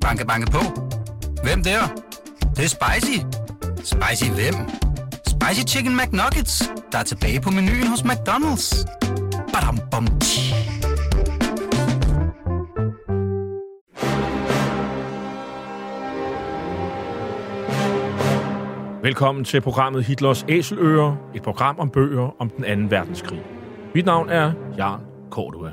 Banke, banke på. Hvem der? Det, det er spicy. Spicy hvem? Spicy Chicken McNuggets, der er tilbage på menuen hos McDonald's. Badum, bom, tji. Velkommen til programmet Hitlers Æseløer, et program om bøger om den anden verdenskrig. Mit navn er Jan Cordua.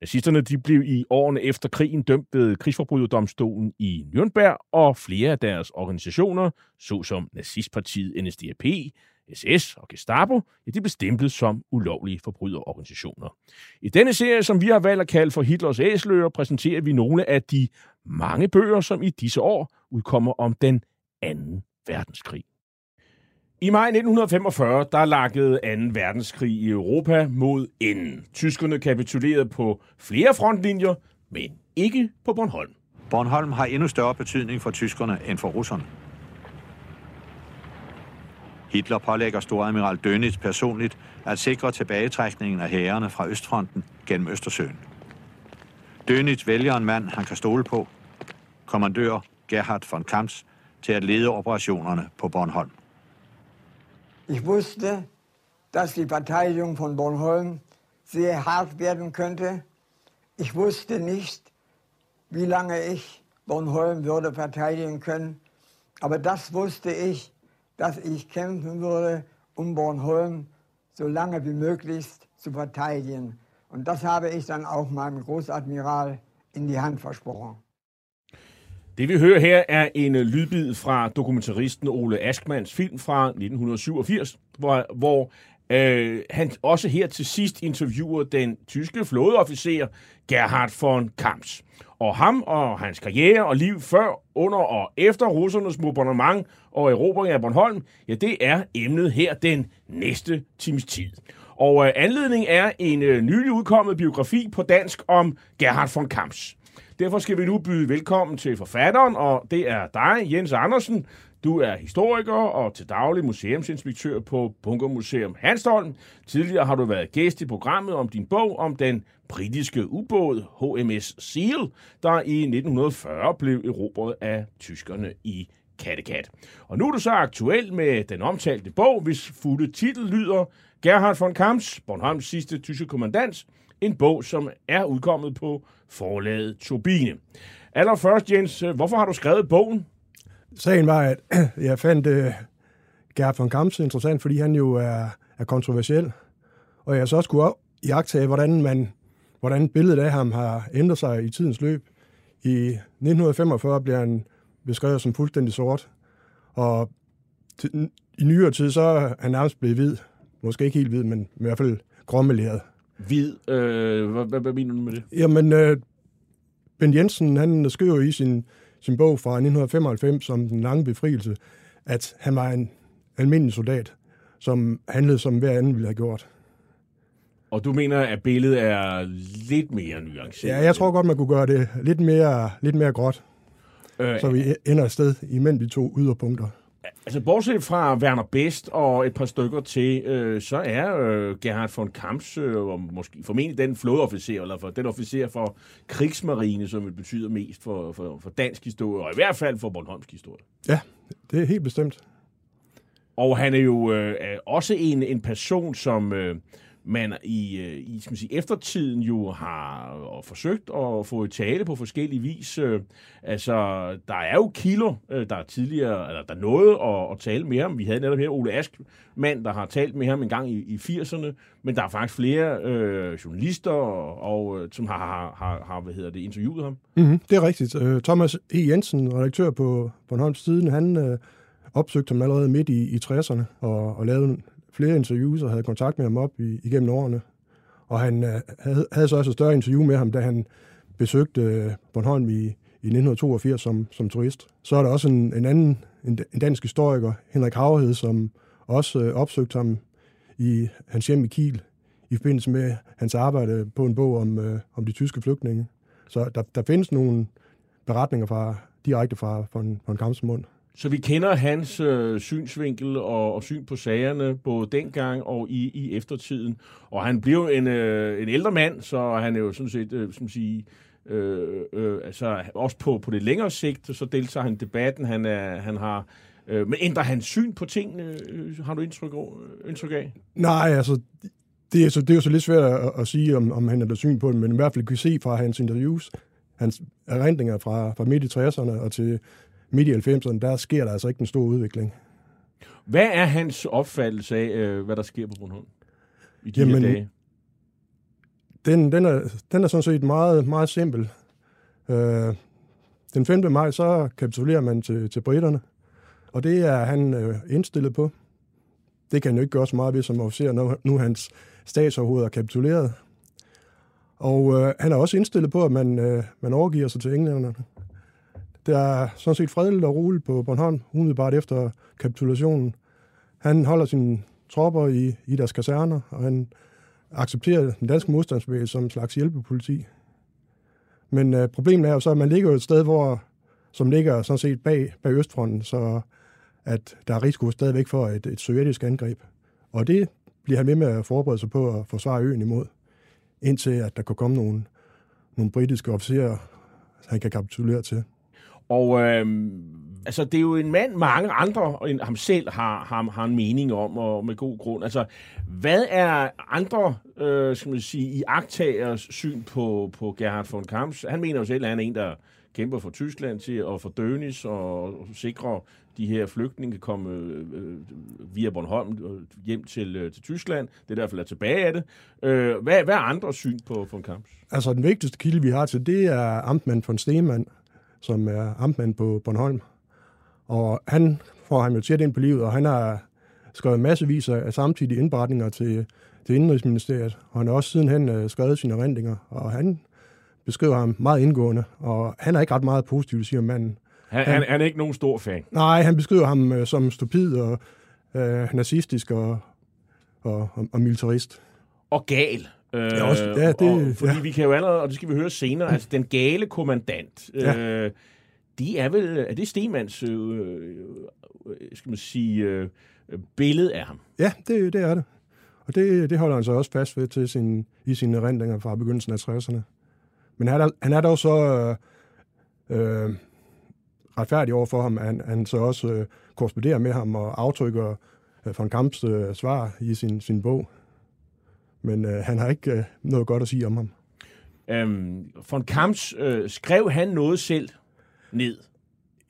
Nazisterne de blev i årene efter krigen dømt ved krigsforbryderdomstolen i Nürnberg, og flere af deres organisationer, såsom nazistpartiet NSDAP, SS og Gestapo, ja, de blev stemplet som ulovlige forbryderorganisationer. I denne serie, som vi har valgt at kalde for Hitlers Æsler, præsenterer vi nogle af de mange bøger, som i disse år udkommer om den anden verdenskrig. I maj 1945, der lakkede 2. verdenskrig i Europa mod enden. Tyskerne kapitulerede på flere frontlinjer, men ikke på Bornholm. Bornholm har endnu større betydning for tyskerne end for russerne. Hitler pålægger storadmiral Dönitz personligt at sikre tilbagetrækningen af hærene fra Østfronten gennem Østersøen. Dönitz vælger en mand, han kan stole på, kommandør Gerhard von Kamps, til at lede operationerne på Bornholm. Ich wusste, dass die Verteidigung von Bornholm sehr hart werden könnte. Ich wusste nicht, wie lange ich Bornholm würde verteidigen können. Aber das wusste ich, dass ich kämpfen würde, um Bornholm so lange wie möglichst zu verteidigen. Und das habe ich dann auch meinem Großadmiral in die Hand versprochen. Det vi hører her er en øh, lydbid fra dokumentaristen Ole Askmans film fra 1987, hvor, hvor øh, han også her til sidst interviewer den tyske flådeofficer Gerhard von Kamps. Og ham og hans karriere og liv før, under og efter russernes bombardement og erobring af Bornholm, ja, det er emnet her den næste times tid. Og øh, anledning er en øh, nylig udkommet biografi på dansk om Gerhard von Kamps. Derfor skal vi nu byde velkommen til forfatteren, og det er dig, Jens Andersen. Du er historiker og til daglig museumsinspektør på Bunker Museum Hanstholm. Tidligere har du været gæst i programmet om din bog om den britiske ubåd HMS Seal, der i 1940 blev erobret af tyskerne i Kattegat. Og nu er du så aktuel med den omtalte bog, hvis fulde titel lyder Gerhard von Kamps, Bornholms sidste tyske kommandant, en bog, som er udkommet på forlaget Turbine. Allerførst, Jens, øh, hvorfor har du skrevet bogen? Sagen var, at jeg fandt uh, Gerhard von Kamps interessant, fordi han jo er, er kontroversiel. Og jeg så også kunne jagtage, hvordan, man, hvordan billedet af ham har ændret sig i tidens løb. I 1945 bliver han beskrevet som fuldstændig sort, og i nyere tid så er han nærmest blevet hvid. Måske ikke helt hvid, men i hvert fald gråmeleret. Hvid? Øh, hvad, hvad, hvad mener du med det? Jamen, øh, Ben Jensen, han skriver i sin, sin bog fra 1995 om den lange befrielse, at han var en almindelig soldat, som handlede som hver anden ville have gjort. Og du mener, at billedet er lidt mere nuanceret? Ja, jeg tror godt, man kunne gøre det lidt mere, lidt mere gråt. Øh, så vi ender et sted imellem de to yderpunkter. Altså, bortset fra Werner Best og et par stykker til, øh, så er øh, Gerhard von Kamps øh, måske formentlig den flådeofficer, eller for, den officer for krigsmarine, som det betyder mest for, for, for dansk historie, og i hvert fald for Bornholmsk historie. Ja, det er helt bestemt. Og han er jo øh, også en, en person, som... Øh, man i, øh, i skal man sige, eftertiden jo har og forsøgt at få et tale på forskellige vis. Øh, altså, der er jo kilder, øh, der er tidligere, eller der noget at, at tale med ham. Vi havde netop her Ole Ask, mand, der har talt med ham en gang i, i 80'erne, men der er faktisk flere øh, journalister, og, og, øh, som har, har, har, har hvad hedder det, interviewet ham. Mm-hmm, det er rigtigt. Øh, Thomas E. Jensen, redaktør på Bornholms Tiden, han øh, opsøgte ham allerede midt i, i 60'erne og, og lavede flere interviews og havde kontakt med ham op i, igennem årene. Og han øh, havde, havde så også et større interview med ham, da han besøgte øh, Bornholm i, i 1982 som, som turist. Så er der også en, en anden, en, en dansk historiker, Henrik Havhed, som også øh, opsøgte ham i hans hjem i Kiel i forbindelse med hans arbejde på en bog om, øh, om de tyske flygtninge. Så der, der findes nogle beretninger fra, direkte fra, fra, en, fra en kampsmund. Så vi kender hans øh, synsvinkel og, og syn på sagerne, både dengang og i, i eftertiden. Og han blev en, øh, en ældre mand, så han er jo sådan set, øh, som sige, øh, øh, altså også på, på det længere sigt, så deltager han i debatten. Han, er, han har Øh, men ændrer han syn på tingene, øh, har du indtryk, indtryk af? Nej, altså, det er, så, det er jo så lidt svært at, at sige, om, om han ændrer syn på det, men i hvert fald kan vi se fra hans interviews, hans erindringer fra, fra midt i 60'erne og til midt i 90'erne, der sker der altså ikke en stor udvikling. Hvad er hans opfattelse af, øh, hvad der sker på Bornholm i de Jamen, her dage? Den, den, er, den er sådan set meget, meget simpel. Øh, den 5. maj, så kapitulerer man til, til britterne. Og det er han øh, indstillet på. Det kan han jo ikke gøre så meget ved som officer, når nu hans statsoverhoved er kapituleret. Og øh, han er også indstillet på, at man, øh, man overgiver sig til englænderne. Der er sådan set fredeligt og roligt på Bornholm, umiddelbart efter kapitulationen. Han holder sine tropper i, i deres kaserner, og han accepterer den danske modstandsbevægelse som en slags hjælpepoliti. Men øh, problemet er jo så, at man ligger jo et sted, hvor, som ligger sådan set bag, bag Østfronten, så at der er risiko stadigvæk for et, et sovjetisk angreb. Og det bliver han med med at forberede sig på at forsvare øen imod, indtil at der kan komme nogle, nogle britiske officerer, han kan kapitulere til. Og øh, altså, det er jo en mand, mange andre end ham selv har, har, har en mening om, og med god grund. Altså, hvad er andre, øh, skal man sige, i agtagers syn på, på Gerhard von Kamps? Han mener jo selv, at han er en, der kæmper for Tyskland til at Dönis og sikre de her flygtninge kan komme øh, øh, via Bornholm øh, hjem til, øh, til Tyskland. Det er derfor, er tilbage af det. Øh, hvad, hvad er andre syn på von Kamps? Altså, den vigtigste kilde, vi har til, det er Amtmann von Stemann, som er amtmand på Bornholm. Og han får ham jo tæt ind på livet, og han har skrevet massevis af samtidige indberetninger til, til Indrigsministeriet, og han har også sidenhen øh, skrevet sine erindringer, og han beskriver ham meget indgående, og han er ikke ret meget positiv, siger manden. Han, han, han er ikke nogen stor fan. Nej, han beskriver ham øh, som stupid og øh, nazistisk og, og, og, og militarist. Og gal. Øh, ja, også, ja, det, og, fordi ja. vi kan jo allerede, og det skal vi høre senere, altså den gale kommandant, ja. øh, de er vel, er det Stemans, øh, øh, skal man sige, øh, billede af ham? Ja, det, det er det. Og det, det holder han så også fast ved til sin, i sine erindringer fra begyndelsen af 60'erne. Men han er, han er dog så øh, øh, retfærdig over for ham, at han, han så også øh, korresponderer med ham og aftrykker øh, von Kamps øh, svar i sin, sin bog. Men øh, han har ikke øh, noget godt at sige om ham. Øhm, von Kamps, øh, skrev han noget selv ned?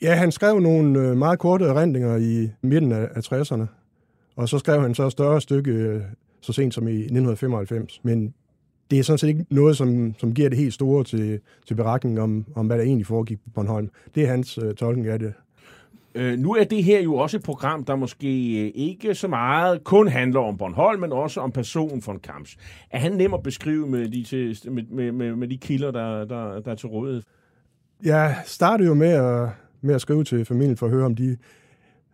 Ja, han skrev nogle øh, meget korte erindringer i midten af, af 60'erne. Og så skrev han så et større stykke øh, så sent som i 1995. Men det er sådan set ikke noget, som, som giver det helt store til, til beretningen om, om, hvad der egentlig foregik på Bornholm. Det er hans øh, tolkning af det. Øh, nu er det her jo også et program, der måske øh, ikke så meget kun handler om Bornholm, men også om personen von Kamps. Er han nem at beskrive med de, til, med, med, med, med de kilder, der, der, der er til rådighed? Jeg startede jo med at, med at skrive til familien for at høre, om de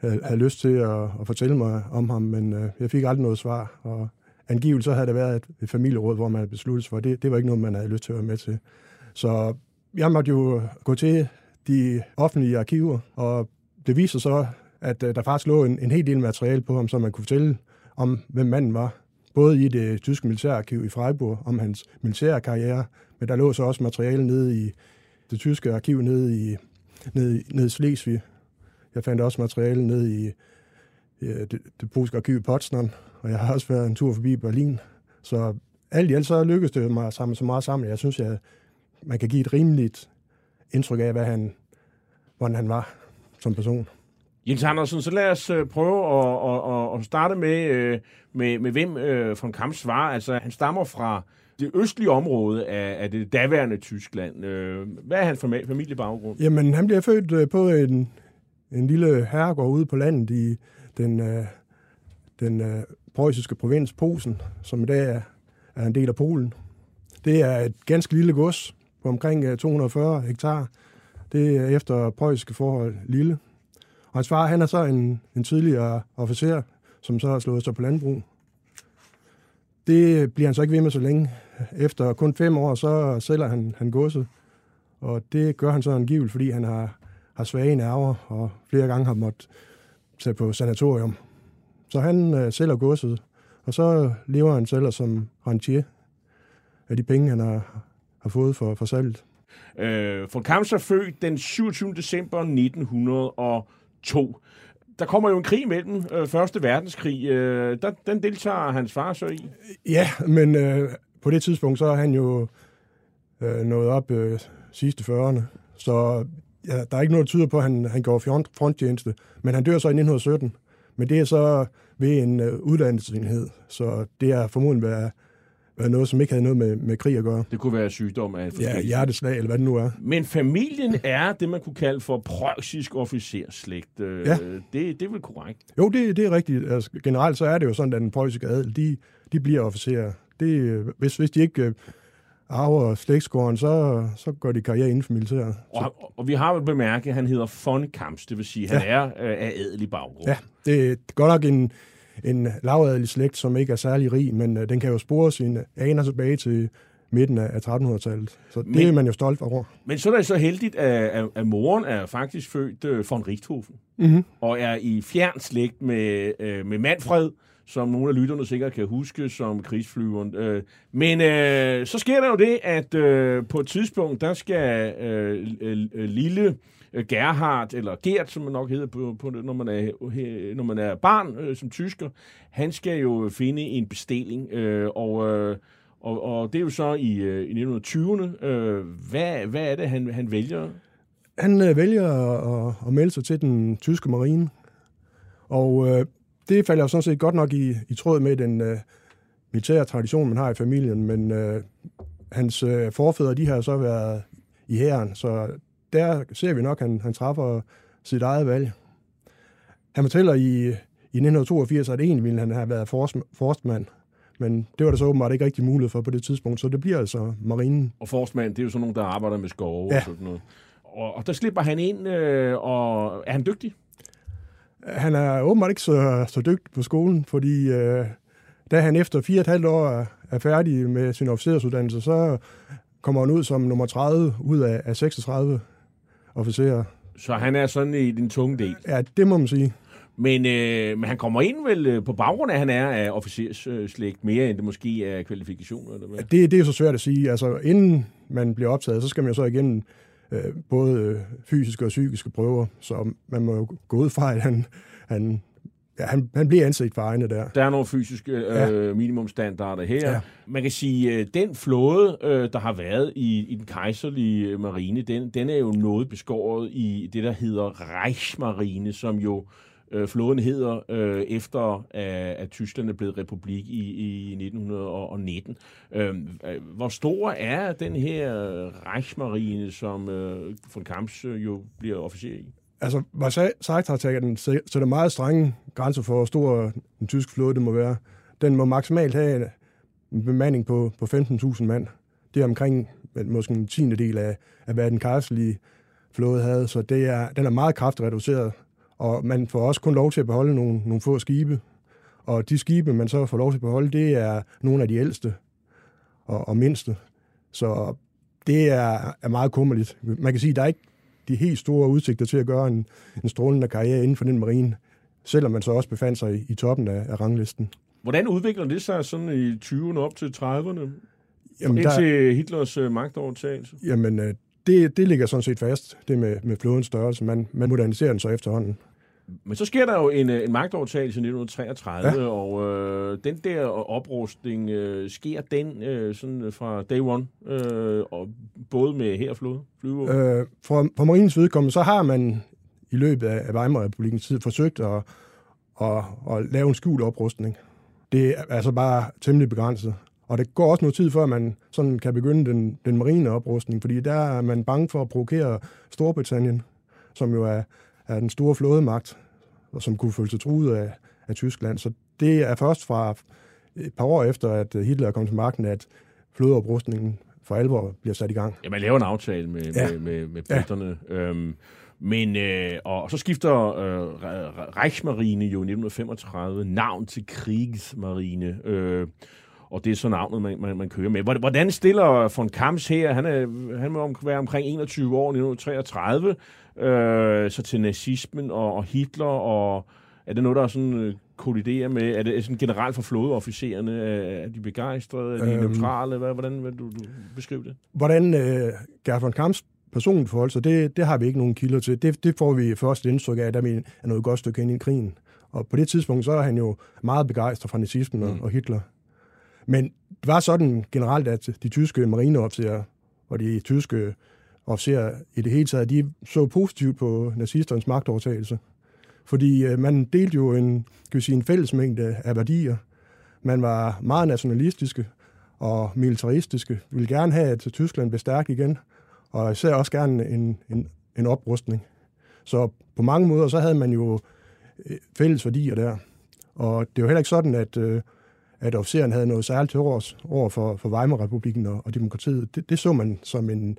havde, havde lyst til at, at fortælle mig om ham, men øh, jeg fik aldrig noget svar. Og angiveligt så havde der været et, familieråd, hvor man havde besluttet sig for, det, det var ikke noget, man havde lyst til at være med til. Så jeg måtte jo gå til de offentlige arkiver, og det viser så, at øh, der faktisk lå en, en hel del materiale på ham, som man kunne fortælle om, hvem manden var. Både i det tyske militærarkiv i Freiburg om hans militære karriere, men der lå så også materiale nede i det tyske arkiv nede i, nede, nede i Slesvig. Jeg fandt også materiale nede i ja, det, det polske arkiv i Potsdam, og jeg har også været en tur forbi Berlin. Så alt i alt så lykkedes det mig sammen så meget sammen. Jeg synes, jeg, man kan give et rimeligt indtryk af, hvad han, hvordan han var som person. Jens Andersen, så lad os øh, prøve at, at, at starte med, øh, med, med hvem øh, von Kamps var. Altså, han stammer fra det østlige område af, af det daværende Tyskland. Hvad er hans familiebaggrund? Jamen, han bliver født på en, en lille herregård ude på landet i den, den preussiske provins Posen, som i dag er, er en del af Polen. Det er et ganske lille gods på omkring øh, 240 hektar. Det er efter preussiske forhold lille. Og hans far, han er så en, en tidligere officer, som så har slået sig på landbrug. Det bliver han så ikke ved med så længe. Efter kun fem år, så sælger han, han godset. Og det gør han så angiveligt, fordi han har, har svage nerver, og flere gange har måttet tage på sanatorium. Så han øh, sælger godset, og så lever han selv som rentier af de penge, han har, har fået for, for salget. Øh, von Kamps er født den 27. december 1902. Der kommer jo en krig mellem øh, Første Verdenskrig. Øh, der, den deltager hans far så i. Ja, men øh, på det tidspunkt, så er han jo øh, nået op øh, sidste 40'erne. Så ja, der er ikke noget, der tyder på, at han, han går fronttjeneste. Men han dør så i 1917. Men det er så ved en øh, uddannelsesenhed. Så det er formodentlig været noget, som ikke havde noget med, med krig at gøre. Det kunne være sygdom af Ja, hjerteslag, eller hvad det nu er. Men familien er det, man kunne kalde for preussisk officerslægt. Øh, Ja. det, det er vel korrekt. Jo, det, det er rigtigt. Altså, generelt så er det jo sådan, at den preussiske adel, de, de bliver officerer. Det, hvis, hvis de ikke øh, arver slægtsgården, så, så går de karriere inden for militæret. Og, og vi har vel bemærket, at han hedder von Kamps, det vil sige, at han er øh, af adelig baggrund. Ja, det er godt nok en, en lavadelig slægt, som ikke er særlig rig, men øh, den kan jo spore sine aner tilbage til midten af, af 1300-tallet. Så det Men- er man jo stolt over. Men så er det så heldigt, at, at, at moren er faktisk født øh, von Richthofen, Mm-hmm. og er i fjern slægt med, øh, med Manfred, som nogle af lytterne sikkert kan huske som krigsflyveren. Øh, men øh, så sker der jo det, at øh, på et tidspunkt, der skal øh, øh, lille Øh, Gerhard, eller Gert, som man nok hedder, på, på, når, man er, når man er barn øh, som tysker, han skal jo finde en bestilling, øh, og... Øh, og, og det er jo så i, øh, i 1920'erne. Øh, hvad, hvad er det, han, han vælger? Han øh, vælger at, at melde sig til den tyske marine, og øh, det falder jo sådan set godt nok i, i tråd med den øh, militære tradition, man har i familien, men øh, hans øh, forfædre, de har så været i hæren, så der ser vi nok, at han, han træffer sit eget valg. Han fortæller i, i 1982, at egentlig ville han have været forst- forstmand, men det var der så åbenbart ikke rigtig mulighed for på det tidspunkt, så det bliver altså marinen. Og Forstmand, det er jo sådan nogen, der arbejder med skove. Ja. og sådan noget. Og, og der slipper han ind, øh, og er han dygtig? Han er åbenbart ikke så, så dygtig på skolen, fordi øh, da han efter fire og et halvt år er, er færdig med sin officersuddannelse, så kommer han ud som nummer 30 ud af, af 36 officerer. Så han er sådan i den tunge del. Ja, det må man sige. Men, øh, men han kommer ind vel øh, på baggrund af, at han er af officersslægt, mere end det måske er kvalifikationer, eller hvad? Det, det er så svært at sige. Altså, inden man bliver optaget, så skal man jo så igennem øh, både øh, fysiske og psykiske prøver, så man må jo gå ud fra, at han, han, ja, han, han bliver anset for egne der. Der er nogle fysiske øh, minimumstandarder her. Ja. Ja. Man kan sige, at den flåde, øh, der har været i, i den kejserlige øh, marine, den, den er jo noget beskåret i det, der hedder Reichsmarine, som jo øh, flåden hedder øh, efter, at, at Tyskland er blevet republik i, i 1919. Øh, øh, hvor stor er den her Reichsmarine, som øh, von Kamps øh, jo bliver officer i? Altså, Versailles-traktaten sætter meget strenge grænser for, hvor stor den tyske flåde det må være. Den må maksimalt have en bemanding på, på 15.000 mand. Det er omkring måske en tiende del af, af, hvad den kejserlige flåde havde. Så det er, den er meget kraftigt reduceret. Og man får også kun lov til at beholde nogle, nogle få skibe. Og de skibe, man så får lov til at beholde, det er nogle af de ældste og, og mindste. Så det er, er meget kummerligt. Man kan sige, at der er ikke de helt store udsigter til at gøre en, en strålende karriere inden for den marine, selvom man så også befandt sig i, i toppen af, af ranglisten. Hvordan udvikler det sig sådan i 20'erne op til 30'erne? Jamen, Indtil Hitlers øh, magtovertagelse? jamen øh, det, det ligger sådan set fast, det med, med flådens størrelse. Man, man moderniserer den så efterhånden. Men så sker der jo en, øh, en magtovertagelse i 1933, ja. og øh, den der oprustning, øh, sker den øh, sådan fra day one, øh, og både med her og flåde, flyvåben? Øh. Øh, for, for marinens vedkommende, så har man i løbet af, af Weimar-republikens tid forsøgt at, at, at lave en skjult oprustning. Det er altså bare temmelig begrænset. Og det går også noget tid, før man sådan kan begynde den, den marine oprustning, fordi der er man bange for at provokere Storbritannien, som jo er, er den store flådemagt, som kunne føle sig truet af, af Tyskland. Så det er først fra et par år efter, at Hitler kom til magten, at flådeoprustningen for alvor bliver sat i gang. Ja, man laver en aftale med, Ja. med, med, med britterne. Ja. Øhm, men, øh, og så skifter øh, Re- Reichsmarine jo i 1935 navn til Kriegsmarine. Øh, og det er så navnet, man, man, man kører med. Hvordan- Hvordan stiller von Kamps her? Han, er, han må om- være omkring 21 år, 1933, øh, så til nazismen og, og Hitler, og er det noget, der er sådan øh, kolliderer med? Er det sådan generelt for flådeofficererne? Er er de begejstrede? Er de Øhm. neutrale? Hvad, hvordan vil du, du beskrive det? Hvordan øh, Gert von Kamps personligt forhold sig, det, det har vi ikke nogen kilder til. Det, det får vi først indtryk af, da vi er noget godt stykke ind i krigen. Og på det tidspunkt, så er han jo meget begejstret fra nazismen og, Mm. og Hitler. Men det var sådan generelt, at de tyske marineofficerer og de tyske officerer i det hele taget, de så positivt på nazisternes magtovertagelse. Fordi øh, man delte jo en, kan vi sige, en fællesmængde af værdier. Man var meget nationalistiske og militaristiske. Ville gerne have, at Tyskland blev stærk igen, og især også gerne en, en, en oprustning. Så på mange måder, så havde man jo øh, fælles værdier der. Og det var heller ikke sådan, at, øh, at officeren havde noget særligt til års over for, for Weimar-republiken og, og demokratiet. Det, det så man som en,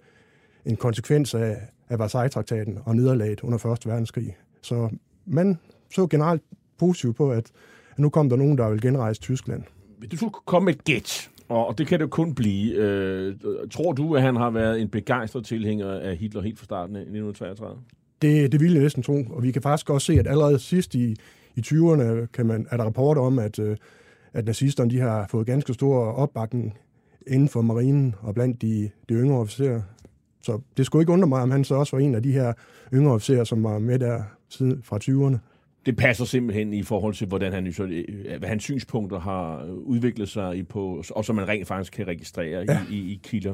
en konsekvens af, af Versailles-traktaten og nederlaget under 1. verdenskrig. Så man så generelt positivt på, at, at nu kom der nogen, der ville genrejse Tyskland. Hvis du skulle komme med et gæt, og og det kan det jo kun blive, øh, tror du, at han har været en begejstret tilhænger af Hitler helt fra starten af 1933? Det, det ville jeg næsten tro, og vi kan faktisk også se, at allerede sidst i, i 20'erne kan man, er der rapporter om, at, øh, at nazisterne de har fået ganske stor opbakning inden for marinen og blandt de, de yngre officerer. Så det skulle ikke undre mig, om han så også var en af de her yngre officerer, som var med der siden fra 20'erne. Det passer simpelthen i forhold til, hvordan han, øh, hvad hans synspunkter har udviklet sig i på, og som man rent faktisk kan registrere ja. i, i, i kilder.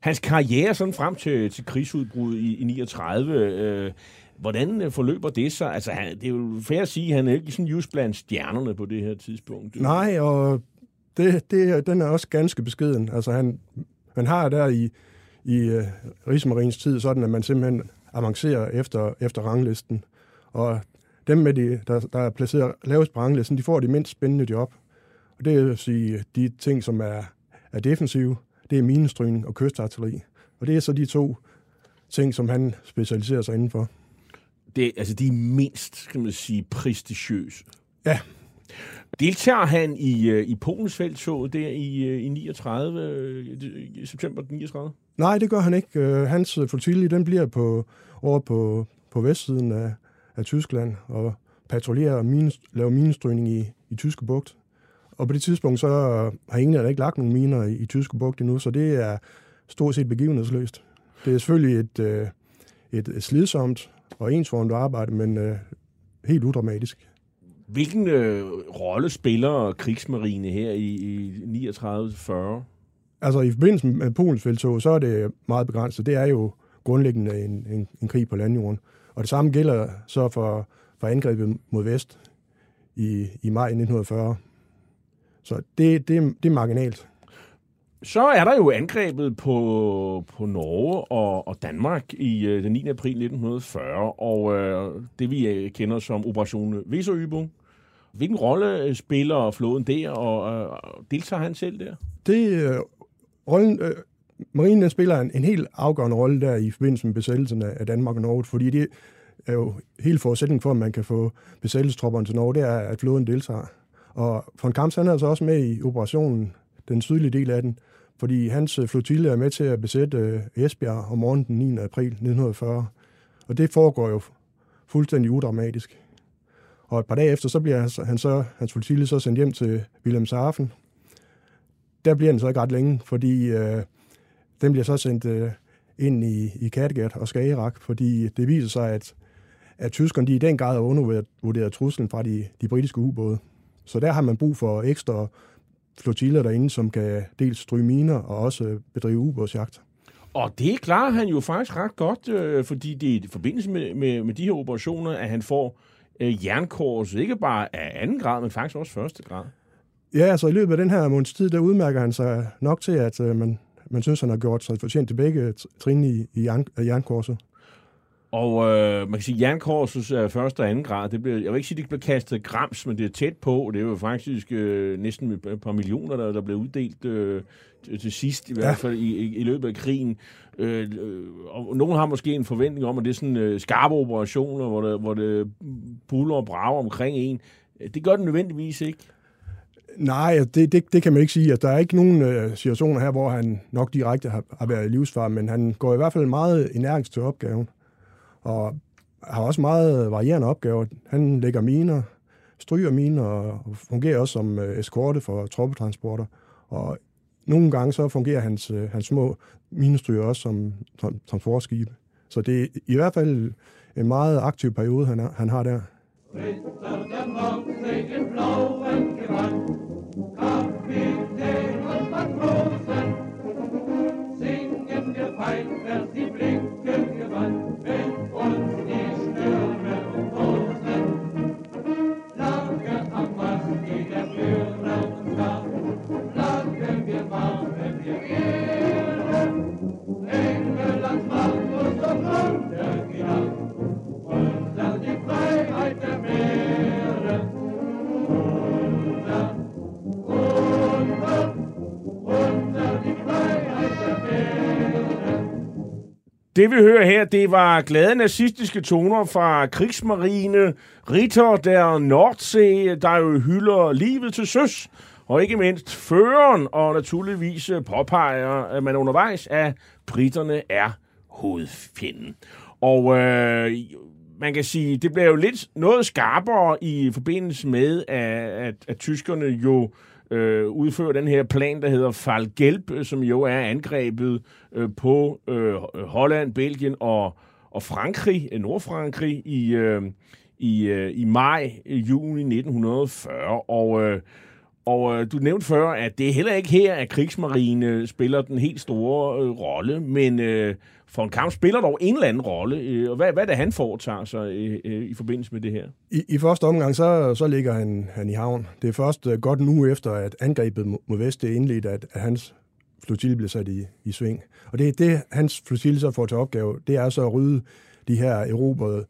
Hans karriere sådan frem til, til krigsudbruddet i, i 39, øh, hvordan øh, forløber det så? Altså, han, det er jo fair at sige, at han er ikke sådan just blandt stjernerne på det her tidspunkt. Nej, og det, det, den er også ganske beskeden. Altså han, man har der i, i uh, Rigsmarins tid sådan, at man simpelthen avancerer efter, efter ranglisten. Og dem, med de, der, der er placeret lavest på ranglisten, de får de mindst spændende job. Og det vil sige, de ting, som er, er defensive, det er minestrygning og kystartilleri. Og det er så de to ting, som han specialiserer sig indenfor. Det, altså, de er mindst, skal man sige, prestigiøse. Ja. Deltager han i, øh, i Polens feltog der i, øh, i 39, øh, september 39? Nej, det gør han ikke. Øh, hans øh, flotilje, den bliver på, over på, på vestsiden af, af Tyskland og patruljerer og mine, laver minestrygning i, i Tyske Bugt. Og på det tidspunkt, så øh, har ingen ikke lagt nogen miner i, i Tyske Bugt endnu, så det er stort set begivenhedsløst. Det er selvfølgelig et, øh, et, et slidsomt og ensformt arbejde, men øh, helt udramatisk. Hvilken øh, rolle spiller krigsmarine her i, i 39-40? Altså i forbindelse med Polens feltog, så er det meget begrænset. Det er jo grundlæggende en, en, en krig på landjorden. Og det samme gælder så for, for angrebet mod vest i, i maj 1940. Så det, det, det er marginalt. Så er der jo angrebet på, på Norge og, og Danmark i øh, den 9. april 1940, og øh, det vi øh, kender som Operation Weserübung. Hvilken rolle øh, spiller flåden der, og øh, deltager han selv der? Det, øh, rollen, øh, marinen den spiller en, en helt afgørende rolle der i forbindelse med besættelsen af, Danmark og Norge, fordi det er jo helt forudsætningen for, at man kan få besættelsestropperne til Norge, det er, at flåden deltager. Og von Kamps han er altså også med i operationen, den sydlige del af den, fordi hans øh, flotille er med til at besætte øh, Esbjerg om morgenen den 9. april 1940. Og det foregår jo fuldstændig udramatisk. Og et par dage efter, så bliver han så, hans flotille så sendt hjem til Wilhelmshaven. Der bliver den så ikke ret længe, fordi øh, den bliver så sendt øh, ind i, i Kattegat og Skagerrak, fordi det viser sig, at, at tyskerne de i den grad har undervurderet truslen fra de, de britiske ubåde. Så der har man brug for ekstra flotiller derinde, som kan dels stryge miner og også bedrive ubådsjagt. Og det klarer han jo faktisk ret godt, øh, fordi det er i forbindelse med, med, med de her operationer, at han får øh, jernkors, ikke bare af anden grad, men faktisk også første grad. Ja, altså i løbet af den her måneds tid, der udmærker han sig nok til, at øh, man, man synes, han har gjort sig fortjent til begge trin i, i af jernkorset. Og øh, man kan sige, at jernkorsets øh, første og anden grad, det blev, jeg vil ikke sige, at det blev kastet grams, men det er tæt på. Det er jo faktisk øh, næsten et par millioner, der, der blev uddelt øh, til, til sidst, i hvert fald i, i, i løbet af krigen. Øh, og nogen har måske en forventning om, at det er sådan øh, skarpe operationer, hvor det, hvor det buller og brager omkring en. Det gør det nødvendigvis ikke. Nej, det, det, det kan man ikke sige. Altså, der er ikke nogen øh, situationer her, hvor han nok direkte har, har været i livsfar, men han går i hvert fald meget energisk til opgaven, og har også meget varierende opgaver. Han lægger miner, stryger miner og fungerer også som øh, eskorte for troppetransporter. Og nogle gange så fungerer hans, øh, hans små minestryger også som transportskibe. Så det er i hvert fald en meget aktiv periode, han, er, han har der. Ritter der Kapitän und Matrosen, singen wir fein, wer sie Blicke gewandt. Det vi hører her, det var glade nazistiske toner fra krigsmarine, Ritter der Nordsee, der jo hylder livet til søs, og ikke mindst føreren, og naturligvis påpeger, at man undervejs, at britterne er hovedfjenden. Og øh, man kan sige, det bliver jo lidt noget skarpere i forbindelse med, at, at, at tyskerne jo øh, Øh, udfører den her plan, der hedder Falgelb, øh, som jo er angrebet øh, på øh, Holland, Belgien og, og Frankrig, øh, Nordfrankrig, i, øh, i, øh, i maj, juni 1940. Og, øh, og øh, du nævnte før, at det er heller ikke her, at krigsmarine spiller den helt store øh, rolle, men øh, for en kamp spiller dog en eller anden rolle. Øh, og hvad, hvad er det, han foretager sig øh, øh, i forbindelse med det her? I, I første omgang, så, så ligger han, han i havn. Det er først godt nu efter, at angrebet mod vest er indledt, at, at hans flotille bliver sat i, i sving. Og det, det hans flotille så får til opgave, det er så at rydde de her erobrede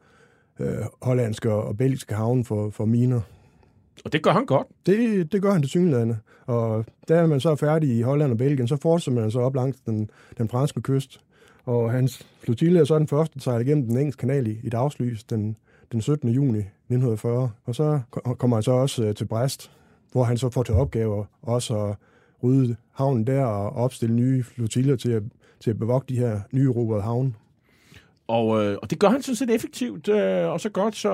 øh, hollandske og belgiske havne for, for miner. Og det gør han godt. Det, det gør han til synlædende. Og da er man så færdig i Holland og Belgien, så fortsætter man så op langs den, den franske kyst. Og hans flotille er så den første, der sejler igennem den engelske kanal i, i dagslys den, den 17. juni 1940. Og så kommer han så også øh, til Brest, hvor han så får til opgave også at rydde havnen der og opstille nye flotiller til at, til at bevogte de her nye erobrede Havn. Og, øh, og det gør han sådan set effektivt, øh, og så godt, så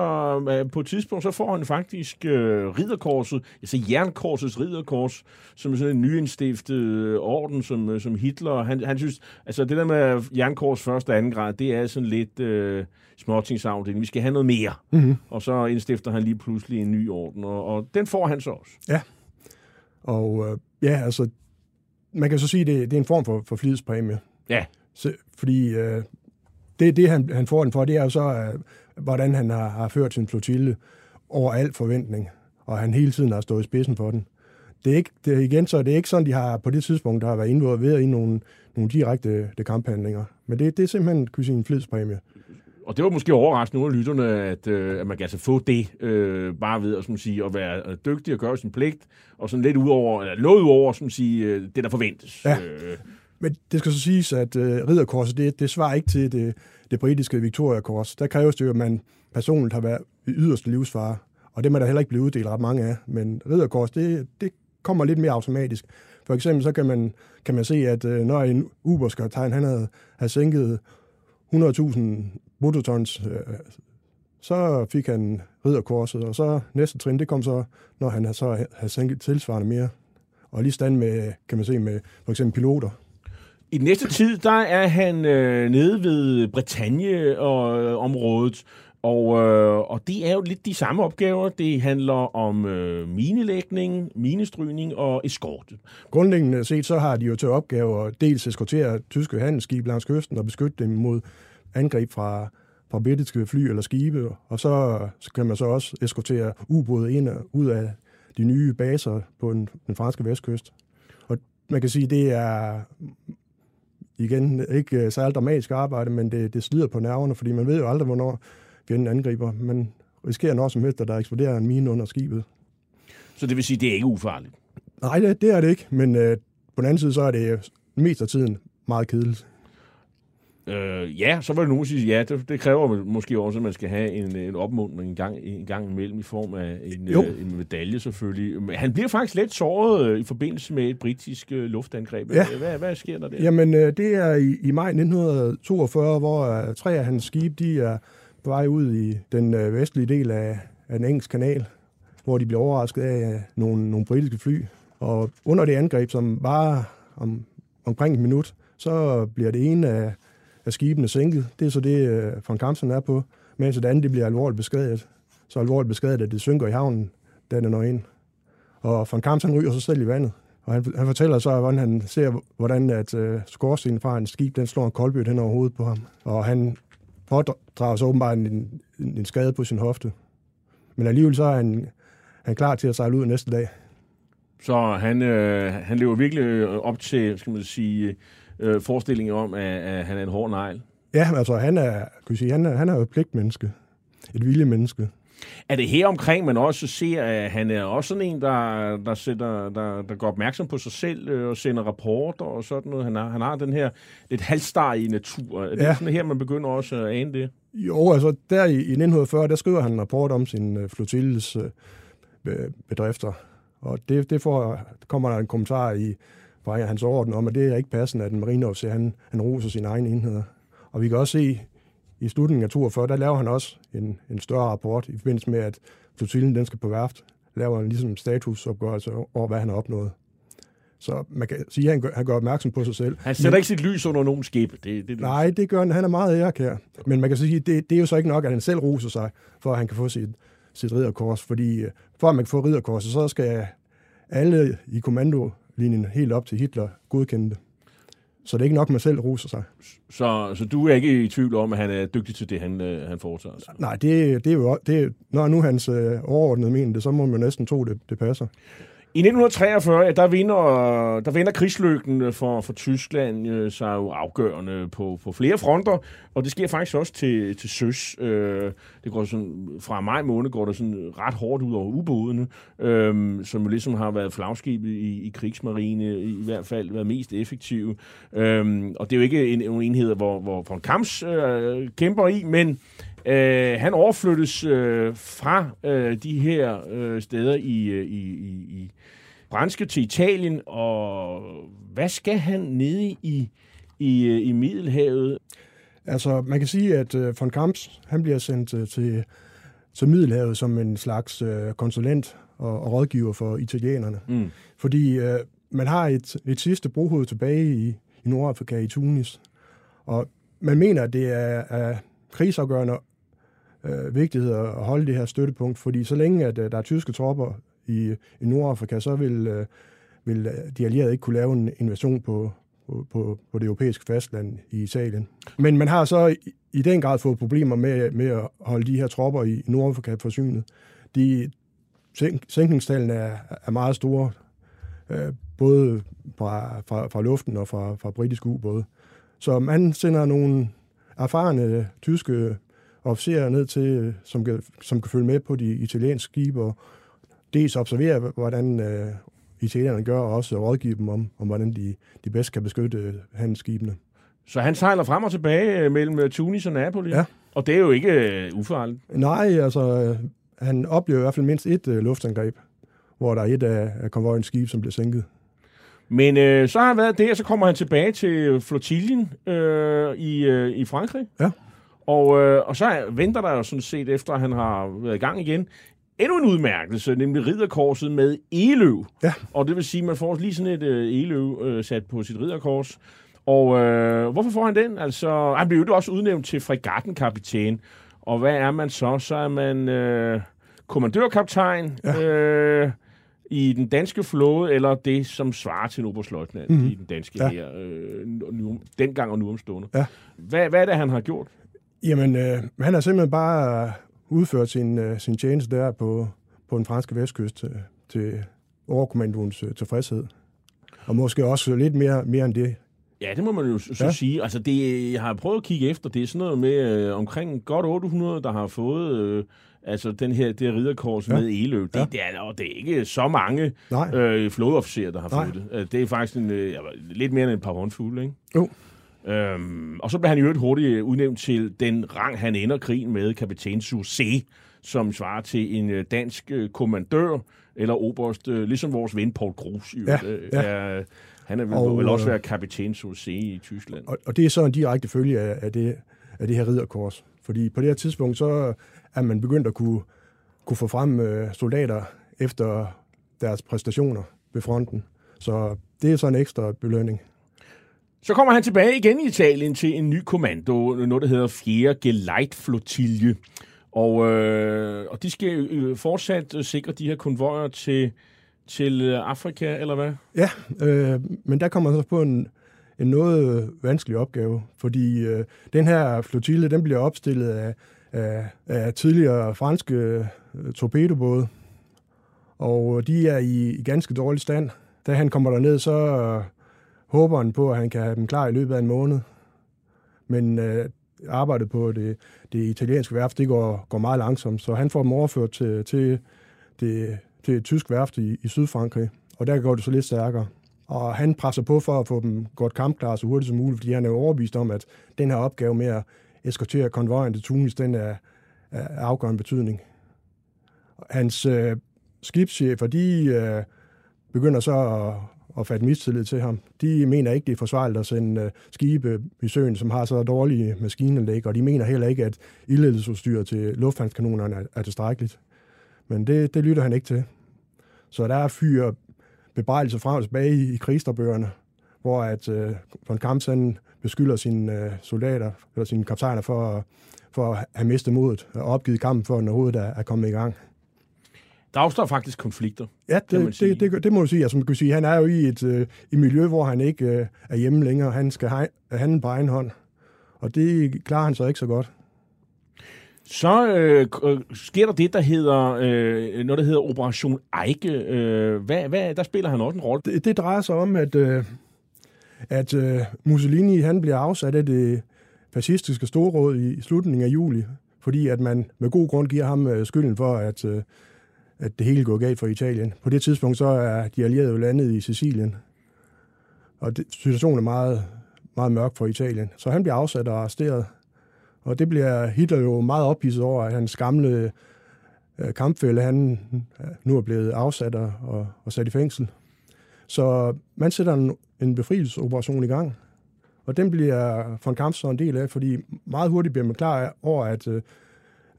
øh, på et tidspunkt, så får han faktisk øh, ridderkorset, altså jernkorsets ridderkors, som er sådan en nyinstiftet øh, orden, som, øh, som Hitler, han, han synes, altså det der med jernkors første og anden grad, det er sådan lidt øh, småtingsafdeling, vi skal have noget mere. Mm-hmm. Og så indstifter han lige pludselig en ny orden, og, og den får han så også. Ja, og øh, ja, altså, man kan så sige, det, det er en form for, for flidspræmie. Ja. Så, fordi øh, det, det han, han får den for, det er jo så, uh, hvordan han har, har ført sin flotille over al forventning, og han hele tiden har stået i spidsen for den. Det er ikke, det igen så, det er ikke sådan, de har på det tidspunkt, der har været involveret i nogle, nogle direkte de kamphandlinger. Men det, det er simpelthen kunne sige, en flidspræmie. Og det var måske overraskende nogle af lytterne, at, øh, at man kan altså få det, øh, bare ved at, som sige, at være dygtig og gøre sin pligt, og sådan lidt ud over, eller noget ud over, som sige, øh, det der forventes. Ja. Øh, men det skal så siges, at øh, ridderkorset, det, det svarer ikke til det, det britiske Victoria-kors. Der kræves det jo, at man personligt har været i yderste livsfare, og det må der heller ikke blive uddelt ret mange af. Men ridderkors, det, det kommer lidt mere automatisk. For eksempel så kan man, kan man se, at øh, når en uberskaptajn, han havde, havde sænket 100.000 bruttotons, øh, så fik han ridderkorset, og så næste trin, det kom så, når han så havde sænket tilsvarende mere. Og lige stand med, kan man se, med for eksempel piloter. I den næste tid, der er han øh, nede ved Bretagne-området, øh, og, øh, og det er jo lidt de samme opgaver. Det handler om øh, minelægning, minestrygning og eskorte. Grundlæggende set, så har de jo til opgave at dels eskortere tyske handelsskibe langs kysten og beskytte dem mod angreb fra, fra britiske fly eller skibe. Og så, så kan man så også eskortere ubåde ind og ud af de nye baser på den, den franske vestkyst. Og man kan sige, det er igen, ikke øh, særlig dramatisk arbejde, men det, det slider på nerverne, fordi man ved jo aldrig, hvornår fjenden angriber. Man risikerer når som helst, at der eksploderer en mine under skibet. Så det vil sige, at det er ikke ufarligt? Nej, det, det er det ikke, men øh, på den anden side, så er det mest af tiden meget kedeligt. Øh, ja, så var det nogen, sige, ja, det, det kræver måske også, at man skal have en, en opmuntring en gang, en gang imellem i form af en, øh, en medalje selvfølgelig. Men han bliver faktisk lidt såret øh, i forbindelse med et britisk øh, luftangreb. Ja. Hvad, hvad sker der der? Jamen, øh, det er i, i maj 1942, hvor øh, tre af hans skibe, de er på vej ud i den øh, vestlige del af, af den engelske kanal, hvor de bliver overrasket af øh, nogle, nogle britiske fly. Og under det angreb, som var om, omkring et minut, så bliver det ene af, af skibene sænket. Det er så det, øh, von Kampsen er på, mens det andet det bliver alvorligt beskadiget. Så alvorligt beskadiget, at det synker i havnen, da det når ind. Og von Kampsen ryger sig selv i vandet. Og han, han fortæller så, hvordan han ser, hvordan at øh, skorstenen fra en skib, den slår en koldbødt hen over hovedet på ham. Og han pådrager så åbenbart en, en, en skade på sin hofte. Men alligevel så er han, han klar til at sejle ud næste dag. Så han, øh, han lever virkelig øh, op til, skal man sige, øh, forestillingen om, at, at han er en hård negl. Ja, altså han er, kan sige, han er, han er jo et pligtmenneske. Et viljemenneske. Er det her omkring, man også ser, at han er også sådan en, der, der, sætter, der, der går opmærksom på sig selv øh, og sender rapporter og sådan noget? Han har, han har den her lidt halvstarrige natur. Er det Ja. sådan her, man begynder også at ane det? Jo, altså der i, i 1940, der skriver han en rapport om sin øh, flotilles øh, be- bedrifter. Og det, det får, kommer der en kommentar i fra hans orden om, at det er ikke passende, at en marineofficer, han, han roser sine egne enheder. Og vi kan også se, i slutningen af 42, der laver han også en, en større rapport i forbindelse med, at flotillen den skal på værft. Laver han ligesom statusopgørelse over, hvad han har opnået. Så man kan sige, at han gør, han gør opmærksom på sig selv. Han sætter ikke sit lys under nogen skib. Det, det, Nej, det gør han. Han er meget ærekær. Men man kan sige, det, det er jo så ikke nok, at han selv roser sig, for at han kan få sit, sit ridderkors. Fordi øh, for at man kan få ridderkorset, så skal alle i kommandolinjen helt op til Hitler godkende det. Så det er ikke nok, at man selv roser sig. Så, så du er ikke i tvivl om, at han er dygtig til det, han, øh, han foretager sig? Nej, det, det er jo... Det når nu hans øh, overordnede mener det, så må man næsten tro, det, det passer. I 1943, der vinder, der vinder krigslykken for, for Tyskland øh, sig jo afgørende på, på flere fronter, og det sker faktisk også til, til søs. Øh, det går sådan, fra maj måned går det sådan ret hårdt ud over ubådene, øh, som jo ligesom har været flagskibet i, i krigsmarine, i hvert fald været mest effektive. Øh, og det er jo ikke en, en enhed, hvor, hvor von Kamps øh, kæmper i, men Øh, han overflyttes øh, fra øh, de her øh, steder i, øh, i, i, i Franske til Italien, og hvad skal han nede i, i, øh, i Middelhavet? Altså, man kan sige, at øh, von Kamps, han bliver sendt øh, til, til Middelhavet som en slags øh, konsulent og, og rådgiver for italienerne. Mm. Fordi øh, man har et, et sidste brohoved tilbage i, i Nordafrika, i Tunis. Og man mener, at det er, er krigsafgørende øh, vigtighed at holde det her støttepunkt, fordi så længe at, øh, der er tyske tropper i, i Nordafrika, så vil, øh, vil øh, de allierede ikke kunne lave en invasion på, på, på, på det europæiske fastland i Italien. Men man har så i, i den grad fået problemer med, med at holde de her tropper i Nordafrika forsynet. De sænk, sænkningstallene er, er meget store, øh, både fra, fra, fra luften og fra, fra britiske ubåde. Så man sender nogle erfarne tyske officerer ned til, som kan, som kan følge med på de italienske skibe og dels observere, hvordan øh, italienerne gør, og også rådgive dem om, om hvordan de, de bedst kan beskytte øh, handelsskibene. Så han sejler frem og tilbage øh, mellem øh, Tunis og Napoli, Ja. og det er jo ikke øh, ufarligt. Nej, altså, øh, han oplever i hvert fald mindst et øh, luftangreb, hvor der er et af, af konvojens skibe, som bliver sænket. Men øh, så har han været der, så kommer han tilbage til flotiljen øh, i, øh, i Frankrig. Ja. Og, øh, og så venter der jo sådan set, efter at han har været i gang igen, endnu en udmærkelse, nemlig ridderkorset med eløv. Ja. Og det vil sige, at man får lige sådan et øh, eløv øh, sat på sit ridderkors. Og øh, hvorfor får han den? Altså, han blev jo også udnævnt til fregattenkapitæn. Og hvad er man så? Så er man øh, kommandørkaptajn Ja. øh, i den danske flåde, eller det, som svarer til en oberstløjtnant Mhm. mm. i den danske Ja. her, øh, nu, dengang og nu omstående. Ja. Hvad, hvad er det, han har gjort? Jamen, øh, han har simpelthen bare udført sin, øh, sin tjeneste der på, på den franske vestkyst øh, til overkommandoens øh, tilfredshed. Og måske også lidt mere, mere end det Ja, det må man jo så Ja. sige. Altså, det, jeg har prøvet at kigge efter. Det er sådan noget med øh, omkring godt 800, der har fået øh, altså den her, det ridderkors ja. Med eløv. Det, Ja. det, er, og det er ikke så mange Nej. øh, flådeofficerer, der har Nej. fået det. Øh, Det er faktisk en, øh, lidt mere end et par håndfulde, ikke? Jo. Øhm, og så blev han i øvrigt hurtigt udnævnt til den rang, han ender krigen med, kaptajn C, som svarer til en øh, dansk øh, kommandør, eller oberst, øh, ligesom vores ven Paul Kruse. i Ja, øh, ja. Er, han er vel, Og, vil også være kaptajn C i Tyskland. Og, og det er så en direkte følge af, af, det, af det her ridderkors. Fordi på det her tidspunkt, så er man begyndt at kunne, kunne få frem øh, soldater efter deres præstationer ved fronten. Så det er så en ekstra belønning. Så kommer han tilbage igen i Italien til en ny kommando, noget der hedder 4. Geleitflotilje. Og, øh, og de skal øh, fortsat øh, sikre de her konvojer til, til øh, Afrika, eller hvad? Ja, øh, men der kommer så på en, en noget vanskelig opgave, fordi øh, den her flotille, den bliver opstillet af, af, af tidligere franske øh, torpedobåde, og øh, de er i, i ganske dårlig stand. Da han kommer derned, så øh, håber han på, at han kan have dem klar i løbet af en måned. Men øh, arbejdet på det, det italienske værft, det går, går meget langsomt, så han får dem overført til, til, det, til et tysk værft i, i Sydfrankrig, og der går det så lidt stærkere. Og han presser på for at få dem godt kampklare så hurtigt som muligt, fordi han er overbevist om, at den her opgave med at eskortere konvojen til Tunis, den er, er af afgørende betydning. Hans øh, skibschefer, de øh, begynder så at, at fatte mistillid til ham. De mener ikke, det er forsvarligt at sende øh, skibe i søen, som har så dårlige maskinanlæg, og de mener heller ikke, at ildledelsesudstyr til lufthavnskanonerne er, er tilstrækkeligt. Men det, det lytter han ikke til. Så der er fyre bebrejdelser frem og tilbage i, i hvor at øh, von Kamps han beskylder sine øh, soldater, eller sine kaptajner for, for at have mistet modet og opgivet kampen, for at den overhovedet er, er kommet i gang. Der opstår faktisk konflikter. Ja, det, det, det, det må du sige. Altså, man kan sige, han er jo i et, øh, et miljø, hvor han ikke øh, er hjemme længere. Han skal have, handle på egen hånd. Og det klarer han så ikke så godt. Så øh, øh, sker der det, der hedder, øh, noget, der hedder Operation Eike. Øh, hvad, hvad, der spiller han også en rolle. Det, det drejer sig om, at, øh, at øh, Mussolini han bliver afsat af det fascistiske storråd i, i slutningen af juli, fordi at man med god grund giver ham øh, skylden for, at, øh, at det hele går galt for Italien. På det tidspunkt så er de allierede jo landet i Sicilien, og det, situationen er meget, meget mørk for Italien. Så han bliver afsat og arresteret, og det bliver Hitler jo meget ophidset over, at hans gamle øh, kampfælle, han øh, nu er blevet afsat og, og, og sat i fængsel. Så man sætter en, en befrielsesoperation i gang, og den bliver von Kamp så en del af, fordi meget hurtigt bliver man klar over, at øh,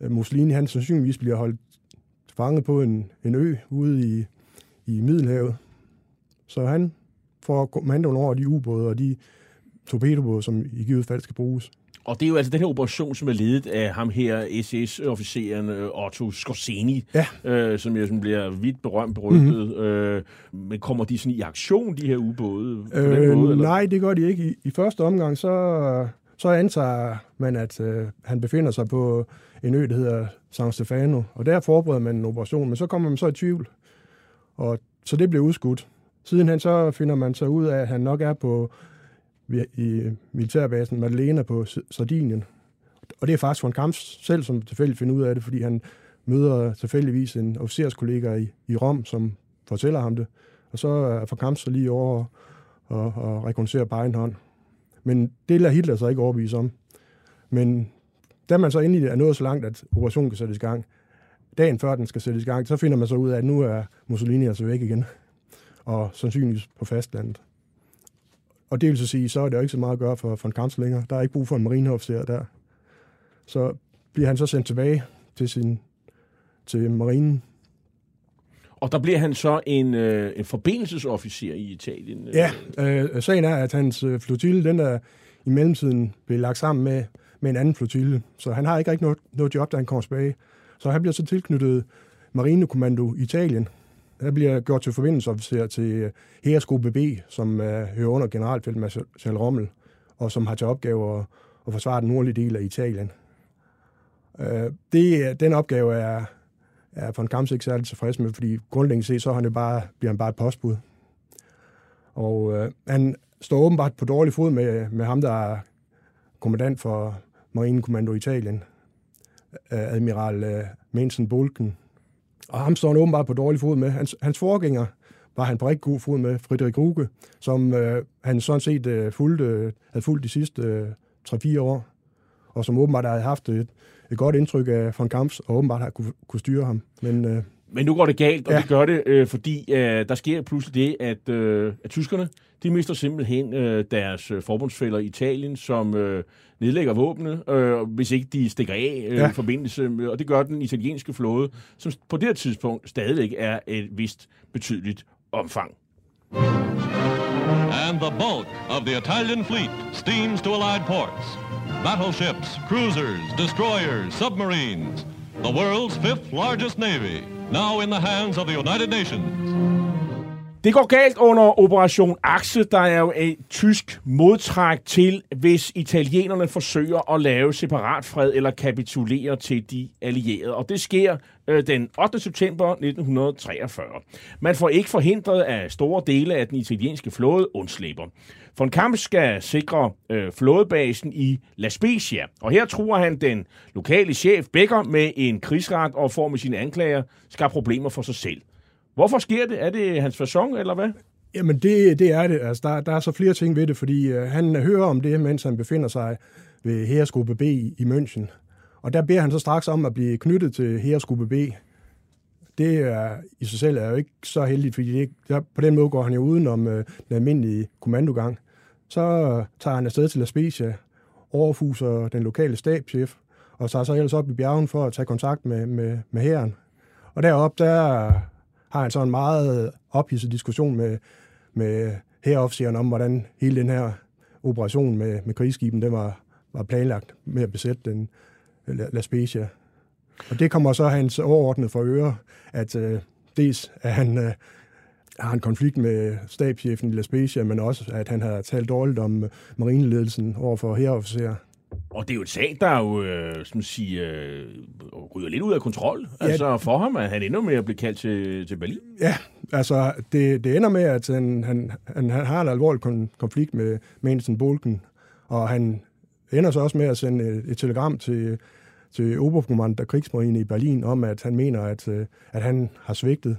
Mussolini han sandsynligvis bliver holdt fanget på en, en ø ude i, i Middelhavet. Så han får kommandoen over de ubåde og de torpedobåde, som i givet fald skal bruges. Og det er jo altså den her operation, som er ledet af ham her, SS-officeren øh, Otto Skorzeny, Ja. øh, som jo sådan bliver vidt berømt berygtet. Mm-hmm. Øh, men kommer de sådan i aktion, de her ubåde? På den Øh, måde, eller? nej, det gør de ikke. I, I første omgang, så, så antager man, at øh, han befinder sig på en ø, der hedder San Stefano, og der forbereder man en operation, men så kommer man så i tvivl, og så det blev udskudt. Sidenhen så finder man så ud af, at han nok er på i militærbasen Madalena på Sardinien. Og det er faktisk von Kamps selv, som tilfældigt finder ud af det, fordi han møder tilfældigvis en officerskollega i, i Rom, som fortæller ham det. Og så er von Kamps så lige over og, og rekognoscere på egen hånd. Men det lader Hitler så ikke overbevise om. Men da man så endelig er nået så langt, at operationen kan sættes i gang, dagen før den skal sættes i gang, så finder man så ud af, at nu er Mussolini altså væk igen. Og sandsynligvis på fastlandet. Og det vil så sige, så er det jo ikke så meget at gøre for von Kamps længere. Der er ikke brug for en marineofficer der. Så bliver han så sendt tilbage til sin til marinen. Og der bliver han så en, øh, en forbindelsesofficer i Italien. Øh. Ja, øh, sagen er, at hans øh, flotille, den er i mellemtiden blevet lagt sammen med, med en anden flotille. Så han har ikke rigtig noget, noget job, da han kommer tilbage. Så han bliver så tilknyttet Marinekommando Italien. Han bliver gjort til forbindelsesofficer til øh, Heresgruppe B, som øh, hører under generalfeltmarskal Rommel, og som har til opgave at, at forsvare den nordlige del af Italien. Øh, det, den opgave er, er von Kamps ikke særlig tilfreds med, fordi grundlæggende set, så han jo bare, bliver han bare et postbud. Og øh, han står åbenbart på dårlig fod med, med ham, der er kommandant for Marinekommando Italien, øh, admiral øh, Mensen Bulken. Og ham står han åbenbart på dårlig fod med. Hans, hans forgænger var han på rigtig god fod med, Friedrich Ruge, som øh, han sådan set øh, fulgte, øh, havde fulgt de sidste øh, 3-4 år, og som åbenbart havde haft et, et godt indtryk af von Kamps, og åbenbart har kunne, kunne styre ham. Men, øh, Men nu går det galt, og ja. det gør det, øh, fordi øh, der sker pludselig det, at, øh, at tyskerne, de mister simpelthen øh, deres øh, forbundsfælder i Italien, som øh, nedlægger våbne, øh, hvis ikke de stikker af øh, ja. i forbindelse med, og det gør den italienske flåde, som på det her tidspunkt stadigvæk er et vist betydeligt omfang. And the bulk of the Italian fleet steams to Allied ports. Battleships, cruisers, destroyers, submarines. The world's fifth largest navy, now in the hands of the United Nations. Det går galt under Operation Axe, der er jo et tysk modtræk til, hvis italienerne forsøger at lave separat fred eller kapitulere til de allierede. Og det sker øh, den 8. september 1943. Man får ikke forhindret, at store dele af den italienske flåde undslipper. Von Kamp skal sikre øh, flådebasen i La Spezia, og her tror han den lokale chef Becker med en krigsret og får med sine anklager skabt problemer for sig selv. Hvorfor sker det? Er det hans fasong, eller hvad? Jamen, det, det er det. Altså, der, der er så flere ting ved det, fordi øh, han hører om det, mens han befinder sig ved Heresgruppe B i, i München. Og der beder han så straks om at blive knyttet til Heresgruppe B. Det er i sig selv er jo ikke så heldigt, fordi det, der, på den måde går han jo udenom øh, den almindelige kommandogang. Så tager han afsted til La Spezia, overfuser den lokale stabschef, og tager så ellers op i bjergen for at tage kontakt med, med, med hæren. Og deroppe, der har han så en meget ophidset diskussion med, med herofficeren om, hvordan hele den her operation med, med krigsskiben, den var, var planlagt med at besætte den La, Spezia. Og det kommer så hans overordnede for øre, at øh, dels at han øh, har en konflikt med stabschefen i La Spezia, men også at han har talt dårligt om øh, marineledelsen over for herofficerer. Og det er jo et sag, der jo, øh, som siger, øh, ryger lidt ud af kontrol. Ja. Altså for ham, at han ender med at blive kaldt til, til Berlin. Ja, altså det, det ender med, at han, han, han, han har en alvorlig kon- konflikt med Mensen Bolken, og han ender så også med at sende et, et telegram til, til Oberkommand af Krigsmarine i Berlin om, at han mener, at, øh, at han har svigtet.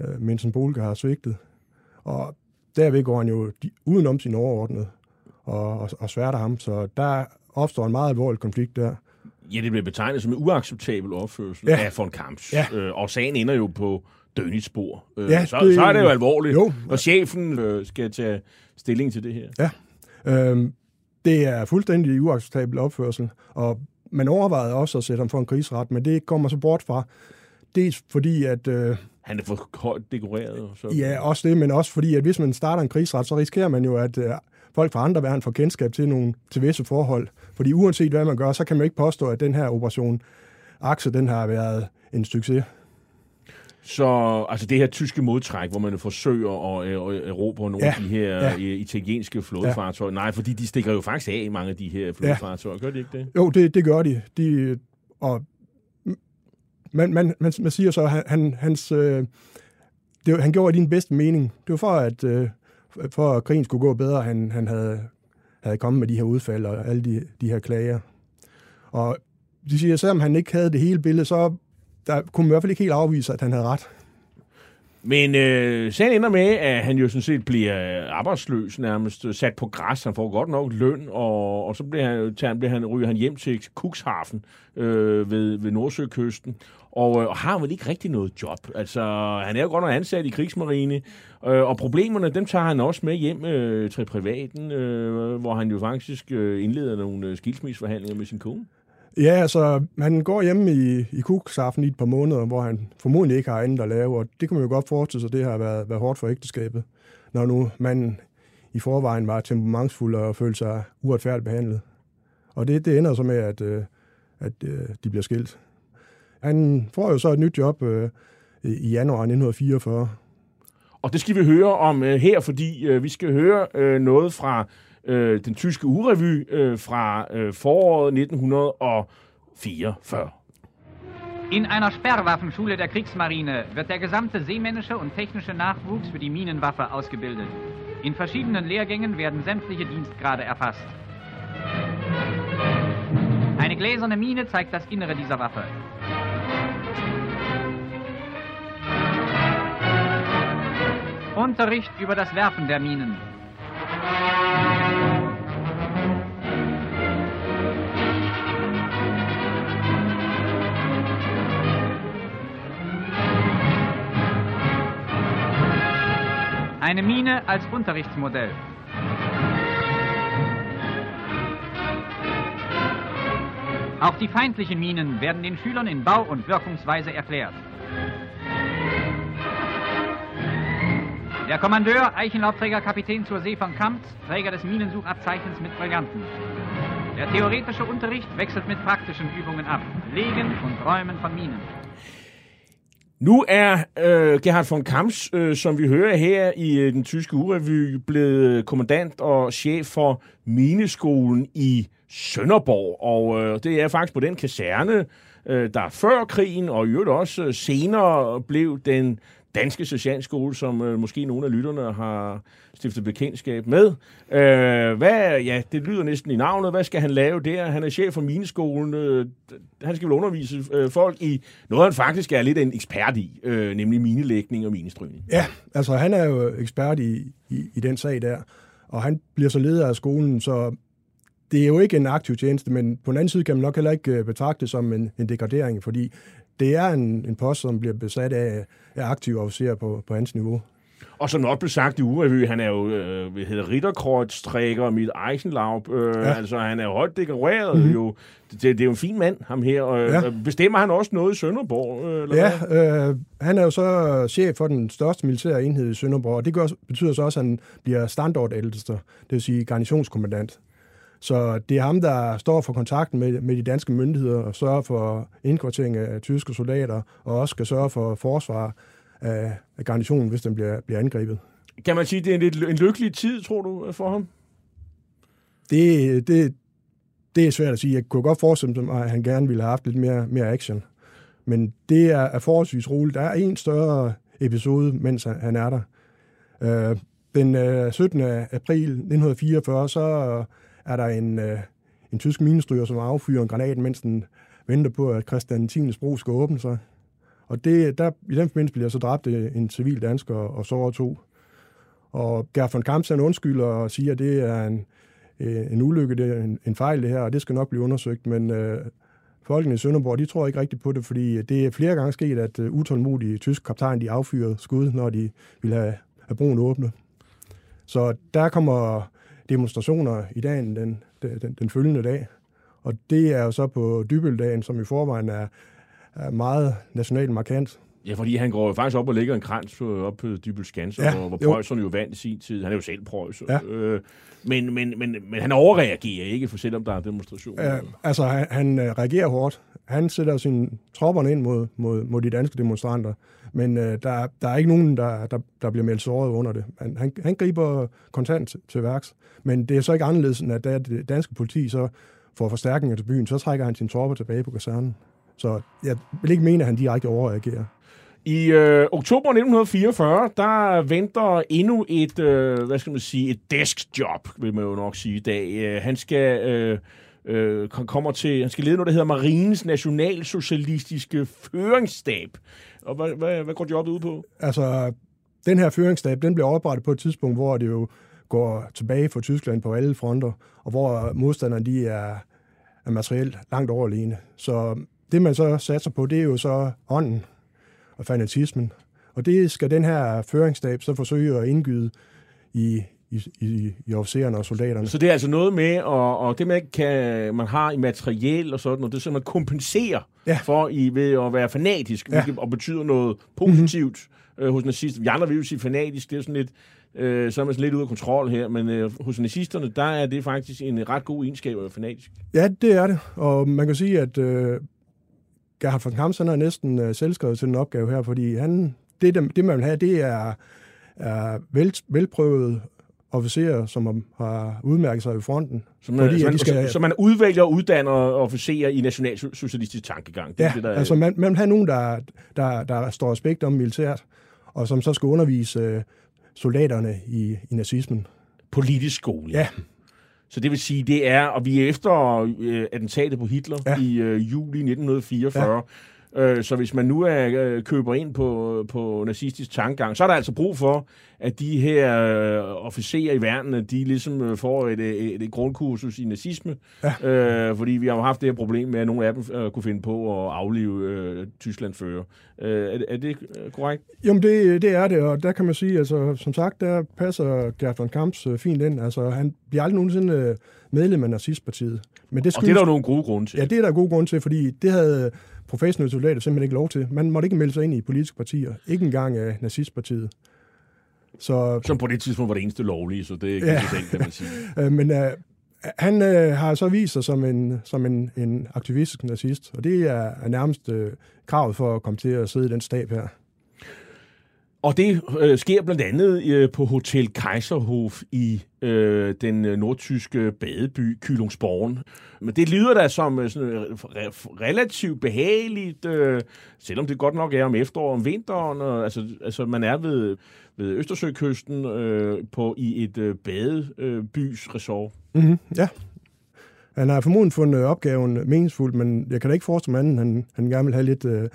Øh, Mensen Bolke har svigtet. Og derved går han jo de- udenom sin overordnede og, og, og sværter ham, så der opstår en meget alvorlig konflikt der. Ja, det bliver betegnet som en uacceptabel opførsel Ja. ja. af von Kamps. Ja. Øh, og sagen ender jo på dønigt spor. Øh, Ja, så, det- så er det jo alvorligt, Jo. når chefen øh, skal tage stilling til det her. Ja. Øhm, det er fuldstændig uacceptabel opførsel, og man overvejede også at sætte ham for en krigsret, men det kommer så bort fra. Dels fordi, at øh, Han er for højt dekoreret. Så. ja, også det, men også fordi, at hvis man starter en krigsret, så risikerer man jo, at øh, folk fra andre verden får kendskab til nogle til visse forhold. Fordi uanset hvad man gør, så kan man ikke påstå, at den her operation Akse, den har været en succes. Så altså det her tyske modtræk, hvor man forsøger at, øh, at erobre nogle Ja, af de her ja. ja. italienske flådefartøjer. Ja. Nej, fordi de stikker jo faktisk af, mange af de her flådefartøjer. Gør de ikke det? Jo, det, det gør de. de og man, man, man, man siger så, at han, hans, øh, det, var- han gjorde i din bedste mening. Det var for, at, øh, for at krigen skulle gå bedre, han, han havde, havde kommet med de her udfald og alle de, de her klager. Og de siger, at selvom han ikke havde det hele billede, så der kunne man i hvert fald ikke helt afvise, at han havde ret. Men øh, sagen ender med, at han jo sådan set bliver øh, arbejdsløs nærmest, øh, sat på græs. Han får godt nok løn, og, og så bliver han, tager, han- bliver han, ryger han hjem til Cuxhaven øh, ved, ved Nordsøkysten. Og, øh, og har vel ikke rigtig noget job. Altså, han er jo godt nok ansat i krigsmarine, øh, og problemerne, dem tager han også med hjem øh, til privaten, øh, hvor han jo faktisk øh, indleder nogle øh, skilsmisseforhandlinger med sin kone. Ja, altså, han går hjemme i, i kuksaften i et par måneder, hvor han formodentlig ikke har andet at lave, og det kan man jo godt forestille sig, det har været, været hårdt for ægteskabet, når nu manden i forvejen var temperamentsfuld og følte sig uretfærdigt behandlet. Og det, det ender så med, at, øh, at, at de bliver skilt. Han får jo så et nyt job øh, i januar 1944. Og det skal vi høre om øh, her, fordi øh, vi skal høre øh, noget fra øh, den tyske urevy øh, fra øh, foråret 1944. In einer Sperrwaffenschule der Kriegsmarine wird der gesamte seemännische und technische Nachwuchs für die Minenwaffe ausgebildet. In verschiedenen Lehrgängen werden sämtliche Dienstgrade erfasst. Eine gläserne Mine zeigt das Innere dieser Waffe. Unterricht über das Werfen der Minen. Eine Mine als Unterrichtsmodell. Auch die feindlichen Minen werden den Schülern in Bau und Wirkungsweise erklärt. Der Kommandeur, Eichenlaubträger Kapitän zur See von Kamp, Träger des Minensuchabzeichens mit Brillanten. Der theoretische Unterricht wechselt mit praktischen Übungen ab. Legen und Räumen von Minen. Nu er øh, Gerhard von Kamps, øh, som vi hører her i øh, den tyske urevy, blevet kommandant og chef for mineskolen i Sønderborg. Og øh, det er faktisk på den kaserne, øh, der før krigen, og i øvrigt også øh, senere blev den danske Socialskole, som øh, måske nogle af lytterne har stiftet bekendtskab med. Øh, hvad, ja, det lyder næsten i navnet. Hvad skal han lave der? Han er chef for mineskolen. Øh, han skal vel undervise øh, folk i noget, han faktisk er lidt en ekspert i, øh, nemlig minelægning og minestrygning. Ja, altså han er jo ekspert i, i, i den sag der, og han bliver så leder af skolen, så det er jo ikke en aktiv tjeneste, men på den anden side kan man nok heller ikke øh, betragte det som en, en degradering, fordi det er en, en post, som bliver besat af, af aktive officerer på, på hans niveau. Og som nok blev sagt i urevy, han er jo, øh, hvad hedder Ritterkreuztrækker mit Eichenlaub. Øh, ja. Altså, han er jo højt dekoreret mm-hmm. jo. Det, det, er jo en fin mand, ham her. Øh, ja. Bestemmer han også noget i Sønderborg? Øh, eller ja, øh, han er jo så chef for den største militære enhed i Sønderborg, og det gør, betyder så også, at han bliver standardældster, det vil sige garnisonskommandant. Så det er ham, der står for kontakten med, med de danske myndigheder og sørger for indkvartering af tyske soldater, og også skal sørge for forsvar af, af garnitionen, hvis den bliver, bliver angrebet. Kan man sige, at det er en, lidt, en lykkelig tid, tror du, for ham? Det, det, det er svært at sige. Jeg kunne godt forestille mig, at han gerne ville have haft lidt mere, mere action. Men det er, er forholdsvis roligt. Der er en større episode, mens han er der. Øh, den 17. april 1944, så er der en, øh, en tysk minestryger, som affyrer en granat, mens den venter på, at Christian 10. bro skal åbne sig. Og det, der, i den forbindelse bliver så dræbt øh, en civil dansker og sårer to. Og Gerd von Kamps han undskylder og siger, at det er en, øh, en ulykke, det er en, en fejl det her, og det skal nok blive undersøgt. Men øh, folkene i Sønderborg, de tror ikke rigtigt på det, fordi det er flere gange sket, at uh, utålmodige tyske kaptajn, de affyrede skud, når de ville have, have broen åbnet. Så der kommer demonstrationer i dagen den, den, den følgende dag. Og det er jo så på Dybøldagen, som i forvejen er, er meget nationalt markant. Ja, fordi han går jo faktisk op og lægger en krans op på Dybøl Skanser, ja, hvor, hvor Preusserne jo vandt i sin tid. Han er jo selv Preussen. Ja. Øh, men, men, men, men han overreagerer ikke, for selvom der er demonstrationer. Ja, altså, han, han øh, reagerer hårdt. Han sætter sine tropperne ind mod, mod, mod de danske demonstranter. Men øh, der, der er ikke nogen, der, der, der bliver meldt såret under det. Han, han, han griber kontant til, til værks. Men det er så ikke anderledes, end at da det danske politi så får forstærkninger til byen, så trækker han sine tropper tilbage på kasernen. Så jeg vil ikke mene, at han direkte overreagerer. I øh, oktober 1944, der venter endnu et, øh, hvad skal man sige, et deskjob, vil man jo nok sige i dag. Øh, han skal... Øh, øh, kommer til, han skal lede noget, der hedder Marines Nationalsocialistiske Føringsstab. Og hvad, hvad, hvad går jobbet ud på? Altså, den her føringsstab, den bliver oprettet på et tidspunkt, hvor det jo går tilbage for Tyskland på alle fronter, og hvor modstanderne de er, er materielt langt overlegne. Så det, man så satser på, det er jo så ånden og fanatismen. Og det skal den her føringsstab så forsøge at indgyde i, i, i, i officererne og soldaterne. Så det er altså noget med, og, og det man, kan, man har i materiel og sådan noget, det er så, man kompenserer ja. for i, ved at være fanatisk, ja. hvilket, og betyder noget positivt mm-hmm. øh, hos nazister. Vi andre vil jo sige fanatisk, det er sådan lidt, øh, så er man sådan lidt ude af kontrol her, men øh, hos nazisterne, der er det faktisk en ret god egenskab at være fanatisk. Ja, det er det, og man kan sige, at øh, Gerhard von Kamps, han er næsten øh, selvskrevet til den opgave her, fordi han, det, det, man vil have, det er, er vel, velprøvet officerer, som har udmærket sig i fronten. Så man, fordi, så man, skal, så man udvælger og uddanner officerer i nationalsocialistisk tankegang? Det ja, det, der altså man, man vil have nogen, der, der, der står respekt om militært, og som så skal undervise øh, soldaterne i, i nazismen. Politisk skole. Ja. Så det vil sige, det er, og vi er efter øh, attentatet på Hitler ja. I øh, juli 1944. Ja. Øh, så hvis man nu er, øh, køber ind på, på nazistisk tankegang, så er der altså brug for, at de her øh, officerer i værnene, de ligesom øh, får et, et, et grundkursus i nazisme. Ja. Øh, fordi vi har jo haft det her problem med, at nogle af dem øh, kunne finde på at aflive øh, Tyskland før. Øh, er, er det øh, korrekt? Jamen, det, det er det, og der kan man sige, altså, som sagt, der passer Gert von Kamps øh, fint ind. Altså, han bliver aldrig nogensinde øh, medlem af nazistpartiet. Men det Og det er der jo nogle gode grunde til. Ja, det er der god grund til, fordi det havde professionelle soldater simpelthen ikke lov til. Man måtte ikke melde sig ind i politiske partier. Ikke engang af nazistpartiet. Så, Som på det tidspunkt var det eneste lovlige, så det er Ja. ja. det, kan man sige. øh, men øh, han øh, har så vist sig som en, som en, en aktivistisk nazist, og det er, er nærmest øh, kravet for at komme til at sidde i den stab her. Og det øh, sker blandt andet øh, på Hotel Kaiserhof i øh, den øh, nordtyske badeby Kühlungsborn. Men det lyder da som øh, sådan, øh, re- relativt behageligt, øh, selvom det godt nok er om efteråret om vinteren. Og, altså, altså man er ved, ved Østersøkysten øh, på, i et øh, badebys øh, bys resort. Mm-hmm. Ja. Han har formodentlig fundet opgaven meningsfuld, men jeg kan da ikke forestille mig at han, han gerne vil have lidt øh,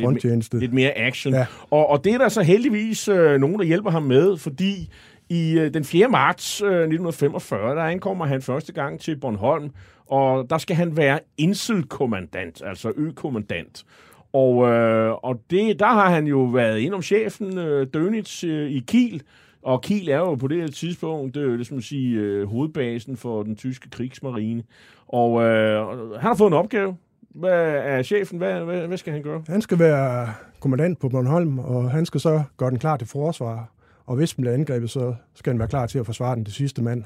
fronttjeneste. Lidt mere action. Ja. Og, og det er der så heldigvis øh, nogen, der hjælper ham med, fordi i øh, den 4. marts øh, 1945, der ankommer han første gang til Bornholm, og der skal han være inselkommandant, altså økommandant. Og, øh, og det, der har han jo været ind om chefen, øh, Dönitz, øh, i Kiel, og Kiel er jo på det her tidspunkt, det er jo det, som at sige, øh, hovedbasen for den tyske krigsmarine. Og øh, han har fået en opgave. Hvad er chefen? Hvad, hvad, hvad skal han gøre? Han skal være kommandant på Bornholm, og han skal så gøre den klar til forsvar. Og hvis den bliver angrebet, så skal han være klar til at forsvare den til sidste mand.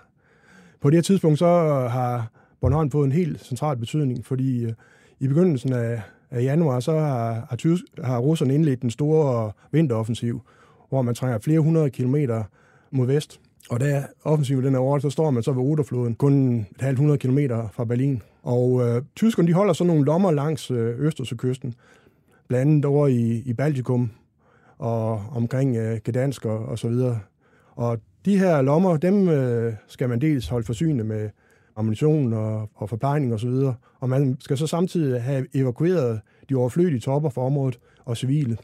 På det her tidspunkt så øh, har Bornholm fået en helt central betydning, fordi øh, i begyndelsen af, af januar, så har, har, tysk, har russerne indledt den store vinteroffensiv, hvor man trænger flere hundrede kilometer mod vest. Og da offensiven den er over, så står man så ved Oderfloden, kun et halvt hundrede kilometer fra Berlin. Og øh, tyskerne de holder så nogle lommer langs øh, Østersøkysten, blandt andet over i, i Baltikum og omkring øh, Gdansk og, og så videre. Og de her lommer, dem øh, skal man dels holde forsynet med ammunition og, og forplejning og så videre. Og man skal så samtidig have evakueret de overflødige topper fra området og civile.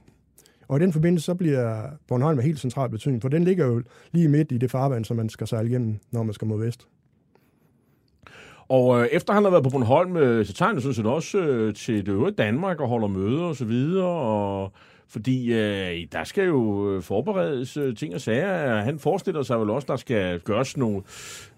Og i den forbindelse så bliver Bornholm af helt central betydning, for den ligger jo lige midt i det farvand, som man skal sejle igennem, når man skal mod vest. Og øh, efter han har været på Bornholm, øh, så tager han jo sådan set også øh, til det øvrige Danmark og holder møder og så videre, og fordi øh, der skal jo øh, forberedes øh, ting og sager. Han forestiller sig vel også, der skal gøres nogle,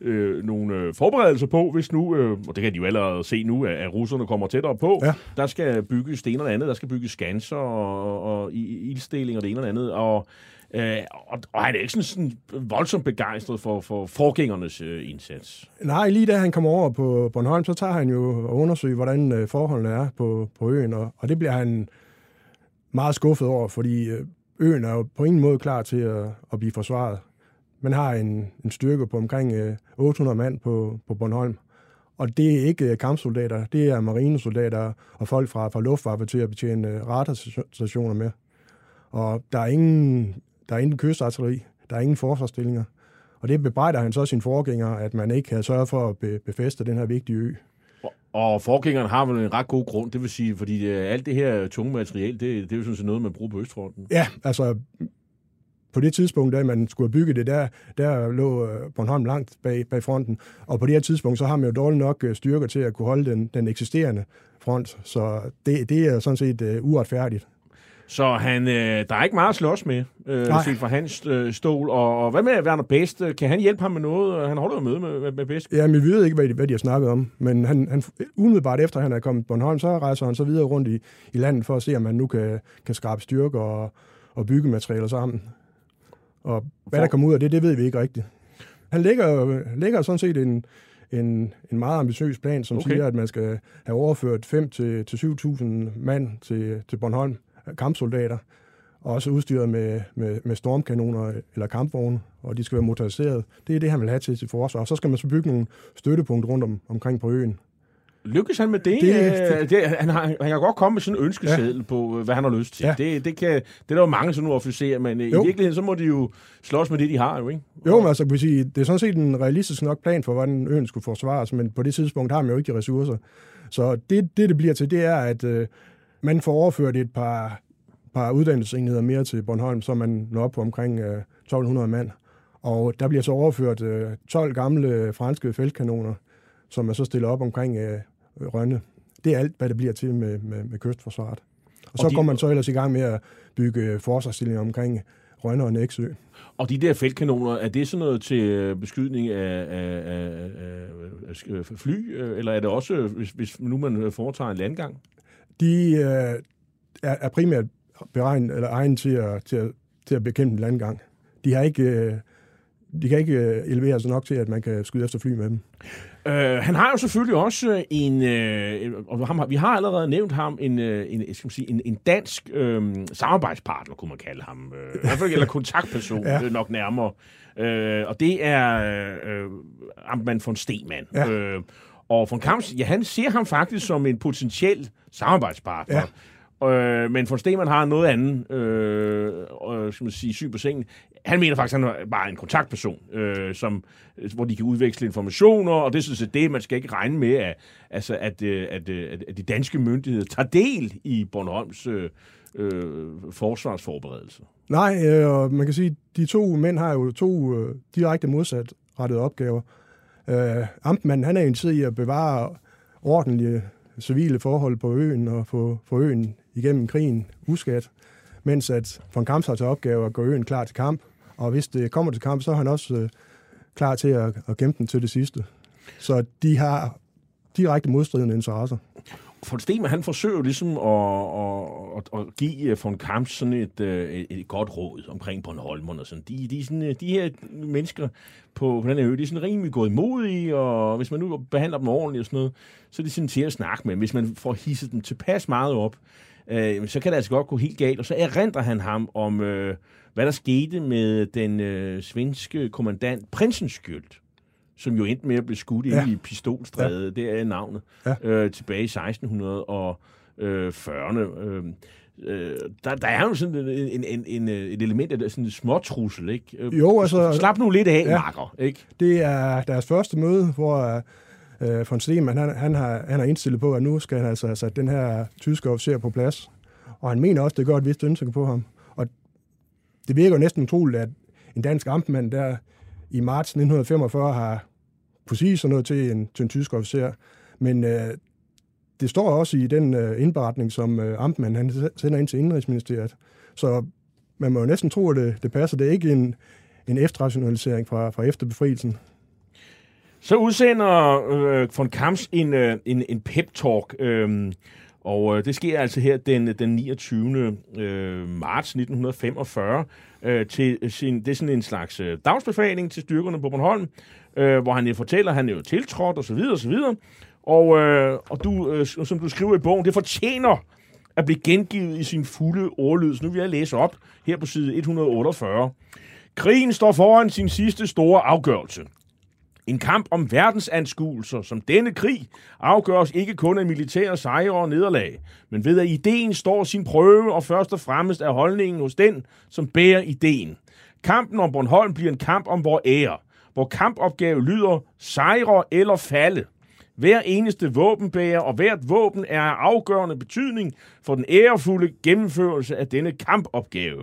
øh, nogle øh, forberedelser på, hvis nu, øh, og det kan de jo allerede se nu, at, at russerne kommer tættere på. Ja. Der skal bygges det ene og det andet, der skal bygges skanser og, og i- ildstilling og det ene og det andet, og Øh, og, og han er ikke sådan, sådan voldsomt begejstret for, for forgængernes øh, indsats. Nej, lige da han kommer over på Bornholm, så tager han jo og undersøger, hvordan øh, forholdene er på, på øen, og, og det bliver han meget skuffet over, fordi øh, øen er jo på ingen måde klar til at, at blive forsvaret. Man har en, en styrke på omkring øh, 800 mand på, på Bornholm, og det er ikke øh, kampsoldater, det er marinesoldater og folk fra, fra Luftwaffe til at betjene øh, radarstationer med. Og der er ingen, der er ingen kystartilleri, der er ingen forsvarsstillinger. Og det bebrejder han så sin forgænger, at man ikke havde sørget for at be, befeste den her vigtige ø. Og, forgængeren har vel en ret god grund, det vil sige, fordi øh, alt det her tunge materiale, det, det er jo sådan set noget, man bruger på Østfronten. Ja, altså på det tidspunkt, da man skulle bygge det, der, der lå øh, Bornholm langt bag, bag fronten. Og på det her tidspunkt, så har man jo dårligt nok øh, styrker til at kunne holde den, den eksisterende front. Så det, det er sådan set uh, uretfærdigt. Så han, øh, der er ikke meget at slås med, øh, set fra hans øh, stol. Og, og hvad med Werner Best? Kan han hjælpe ham med noget? Han holder jo møde med, med, med Best. Ja, men vi ved ikke, hvad de, hvad de har snakket om. Men han, han, umiddelbart efter han er kommet til Bornholm, så rejser han så videre rundt i, i landet for at se, om han nu kan, kan skrabe styrker og, og bygge materialer sammen. Og hvad der kommer ud af det, det ved vi ikke rigtigt. Han lægger, lægger sådan set en, en, en meget ambitiøs plan, som Okay. siger, at man skal have overført 5 til, til 7.000 mand til, til Bornholm, kampsoldater, og også udstyret med, med, med stormkanoner eller kampvogne, og de skal være motoriseret. Det er det, han vil have til sit forsvar. Og så skal man så bygge nogle støttepunkter rundt om, omkring på øen. Lykkes han med det? Det- Det, det, det han, har, han kan godt komme med sådan en ønskeseddel ja. på, øh, hvad han har lyst til. Ja. Det, det, kan, det er der jo mange sådan nogle officerer, men øh, Jo. i virkeligheden, så må de jo slås med det, de har jo, ikke? Jo, men altså, kan sige, det er sådan set en realistisk nok plan for, hvordan øen skulle forsvares, men på det tidspunkt har man jo ikke de ressourcer. Så det, det, det bliver til, det er, at øh, man får overført et par, par uddannelsesenheder mere til Bornholm, så man når op på omkring øh, 1200 mand. Og der bliver så overført øh, 12 gamle franske feltkanoner, som er så stillet op omkring øh, Rønne. Det er alt, hvad det bliver til med, med, med kystforsvaret. Og så de- går man så ellers i gang med at bygge øh, forsvarsstillinger omkring Rønne og Næksø. Og de der feltkanoner, er det sådan noget til øh, beskydning af, af, af, af, fly, øh, eller er det også, hvis, hvis nu man foretager en landgang? De øh, er, er primært beregnet eller egnet til at, til, at, til at bekæmpe en landgang. De har ikke, øh, de kan ikke øh, elevere sig nok til, at man kan skyde efter fly med dem. Øh, han har jo selvfølgelig også en, øh, og ham, vi har allerede nævnt ham, en, øh, en, skal man sige, en, en dansk øh, samarbejdspartner, kunne man kalde ham. Øh, I hvert fald, eller kontaktperson, ja. Ja. øh, nok nærmere. Øh, og det er øh, Amtmann von Stemann. Ja. Øh, og von Kamps, ja, han ser ham faktisk som en potentiel samarbejdspartner. Ja. Øh, men von Stemann har noget andet, øh, øh, skal man sige, syn på sengen. Han mener faktisk, at han er bare en kontaktperson, øh, som, hvor de kan udveksle informationer, og det er sådan set det, man skal ikke regne med, at, altså, at, øh, at, øh, at, at de danske myndigheder tager del i Bornholms øh, øh, forsvarsforberedelse. Nej, øh, man kan sige, at de to mænd har jo to øh, direkte modsat rettede opgaver. Øh, Amtmanden, han er interesseret i at bevare ordentlige civile forhold på øen og få, få øen igennem krigen uskat, mens at von Kamps har til opgave at gå øen klar til kamp, og hvis det kommer til kamp, så er han også øh, klar til at, at kæmpe den til det sidste. Så de har direkte modstridende interesser. Von Stemmer, han forsøger jo ligesom at, at, at, at give øh, von Kamp sådan et, øh, et, et godt råd omkring Bornholm og sådan. De, de, sådan, øh, de her mennesker på, på den her ø, de er sådan rimelig gået modige, og hvis man nu behandler dem ordentligt og sådan noget, så er de sådan til at snakke med. Hvis man får hisset dem tilpas meget op, øh, så kan det altså godt gå helt galt. Og så erindrer han ham om, øh, hvad der skete med den øh, svenske kommandant Prinsenskyld, som jo endte med at blive skudt ja. I pistolstræde, ja. det er navnet, Ja. øh, tilbage i 1640'erne. Øh, øh, der, der er jo sådan en, en, en, en, et element af det, sådan en småtrussel, ikke? Øh, Jo, altså- Slap nu lidt af, ja. Makker, ikke? Det er deres første møde, hvor øh, von Stemann, han, han, har, han har indstillet på, at nu skal han altså have sat den her tyske officer på plads. Og han mener også, det gør et vist ønske på ham. Og det virker jo næsten utroligt, at en dansk amtmand der i marts 1945 har kunne sige sådan noget til en, til en tysk officer. Men øh, det står også i den øh, indberetning, som øh, Amtmann han sender ind til Indrigsministeriet. Så man må jo næsten tro, at det, det passer. Det er ikke en, en efterrationalisering fra, fra efterbefrielsen. Så udsender øh, von Kamps en, øh, en, en pep-talk, øh, og øh, det sker altså her den, den 29. Øh, marts 1945, øh, til sin, det er sådan en slags øh, dagsbefaling til styrkerne på Bornholm, øh, hvor han jo fortæller, at han er jo tiltrådt og så videre og så videre. Og, øh, og du, øh, som du skriver i bogen, det fortjener at blive gengivet i sin fulde ordlyd. Så nu vil jeg læse op her på side 148. Krigen står foran sin sidste store afgørelse. En kamp om verdensanskuelser som denne krig afgøres ikke kun af militære sejre og nederlag, men ved at ideen står sin prøve, og først og fremmest er holdningen hos den, som bærer ideen. Kampen om Bornholm bliver en kamp om vor ære, hvor kampopgave lyder sejre eller falde. Hver eneste våbenbærer og hvert våben er af afgørende betydning for den ærefulde gennemførelse af denne kampopgave.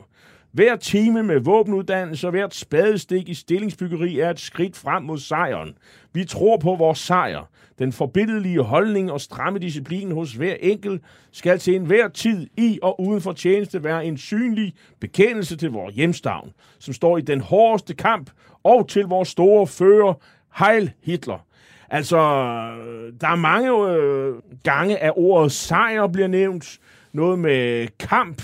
Hver time med våbenuddannelse og hvert spadestik i stillingsbyggeri er et skridt frem mod sejren. Vi tror på vores sejr. Den forbindelige holdning og stramme disciplin hos hver enkelt skal til enhver tid i og uden for tjeneste være en synlig bekendelse til vores hjemstavn, som står i den hårdeste kamp, og til vores store fører, Heil Hitler. Altså, der er mange øh, gange, at ordet sejr bliver nævnt. Noget med kamp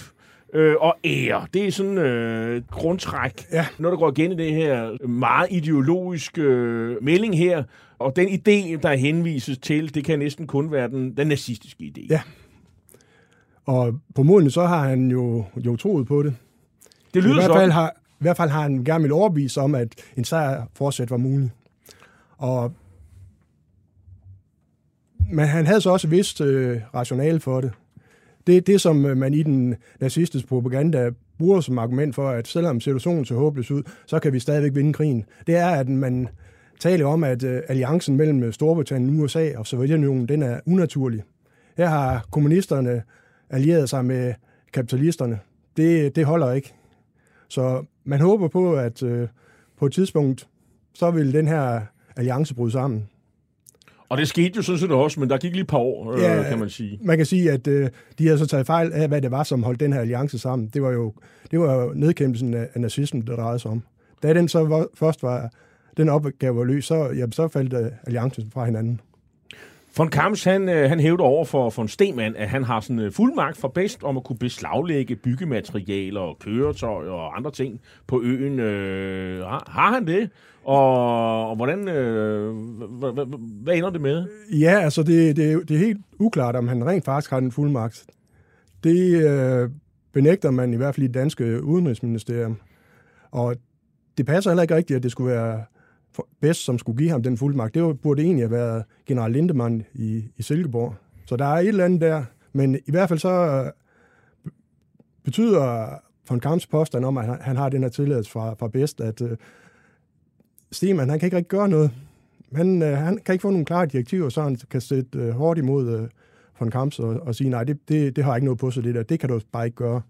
øh, og ære. Det er sådan øh, grundtræk. Ja. Noget, der går igen i det her meget ideologiske øh, melding her. Og den idé, der henvises til, det kan næsten kun være den, den nazistiske idé. Ja. Og på modende så har han jo, jo troet på det. Det I lyder hvert, sådan. fald har, I hvert fald har han gerne vil overbevise om, at en sejr fortsat var mulig. Og men han havde så også vist øh, rationale for det. Det det, som øh, man i den nazistiske propaganda bruger som argument for, at selvom situationen ser håbløs ud, så kan vi stadigvæk vinde krigen. Det er, at man taler om, at øh, alliancen mellem øh, Storbritannien, USA og Sovjetunionen, den er unaturlig. Her har kommunisterne allieret sig med kapitalisterne. Det, det holder ikke. Så man håber på, at øh, på et tidspunkt, så vil den her alliance bryde sammen. Og det skete jo sådan set også, men der gik lige et par år, ja, øh, kan man sige. Man kan sige, at øh, de har så taget fejl af, hvad det var, som holdt den her alliance sammen. Det var jo, det var jo nedkæmpelsen af, af nazismen, der drejede sig om. Da den så var, først var, den opgave var løs, så, jamen, så faldt uh, alliancen fra hinanden. Von Kamps, han, øh, han hævder over for, en Stemann, at han har sådan øh, fuld magt for bedst om at kunne beslaglægge byggematerialer og køretøjer og andre ting på øen. Øh, har, har han det? Og, og hvordan, øh, hvad ender det med? Ja, altså det, det, det er helt uklart, om han rent faktisk har den fuldmagt. Det øh, benægter man i hvert fald i det danske udenrigsministerium. Og det passer heller ikke rigtigt, at det skulle være bedst, som skulle give ham den fuldmagt. Det burde egentlig have været general Lindemann i, i Silkeborg. Så der er et eller andet der. Men i hvert fald så øh, betyder von Kamps påstand om, at han, han har den her tilladelse fra, fra bedst, at øh, Stemann, han kan ikke rigtig gøre noget. Han, uh, han kan ikke få nogle klare direktiver, så han kan sætte uh, hårdt imod uh, von Kamps og, og sige, nej, det, det, det har ikke noget på sig, det der. Det kan du bare ikke gøre.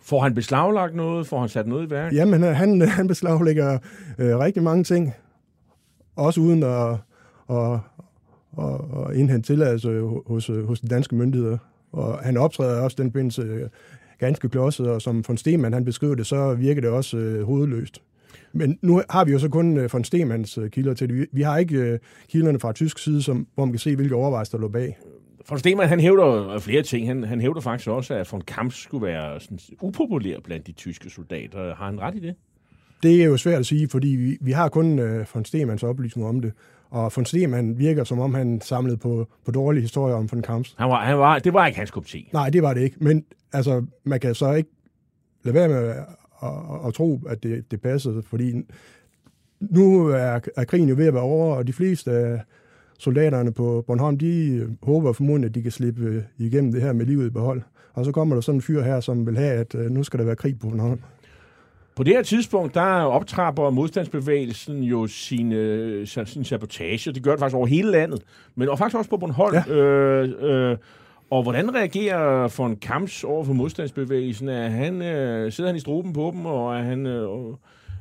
Får han beslaglagt noget? Får han sat noget i værk? Jamen, han, han beslaglægger øh, rigtig mange ting også uden at, at, at, at indhente tilladelse hos, hos de danske myndigheder. Og han optræder også den bindelse ganske klodset, og som von Stemann han beskriver det, så virker det også øh, hovedløst. Men nu har vi jo så kun øh, von Stemanns øh, kilder til det. Vi, vi har ikke øh, kilderne fra tysk side, som, hvor man kan se, hvilke overvejelser der lå bag. Von Stemann, han hævder flere ting. Han, han hævder faktisk også, at von Kamp skulle være sådan, upopulær blandt de tyske soldater. Har han ret i det? Det er jo svært at sige, fordi vi, vi har kun øh, von Stemanns oplysninger om det. Og von Stemann virker, som om han samlede på, på dårlige historier om von Kamps. Han var, han var, det var ikke hans kop te. Nej, det var det ikke. Men altså, man kan så ikke lade være med at, at, tro, at det, det passede, fordi nu er, er krigen jo ved at være over, og de fleste af soldaterne på Bornholm, de håber formodentlig, at de kan slippe igennem det her med livet i behold. Og så kommer der sådan en fyr her, som vil have, at øh, nu skal der være krig på Bornholm. På det her tidspunkt, der optrapper modstandsbevægelsen jo sin, øh, sin sabotage. Det gør det faktisk over hele landet, men og faktisk også på Bornholm. Ja. Øh, øh, og hvordan reagerer von Kamps over for modstandsbevægelsen? Er han, øh, sidder han i struben på dem, og er han... Øh,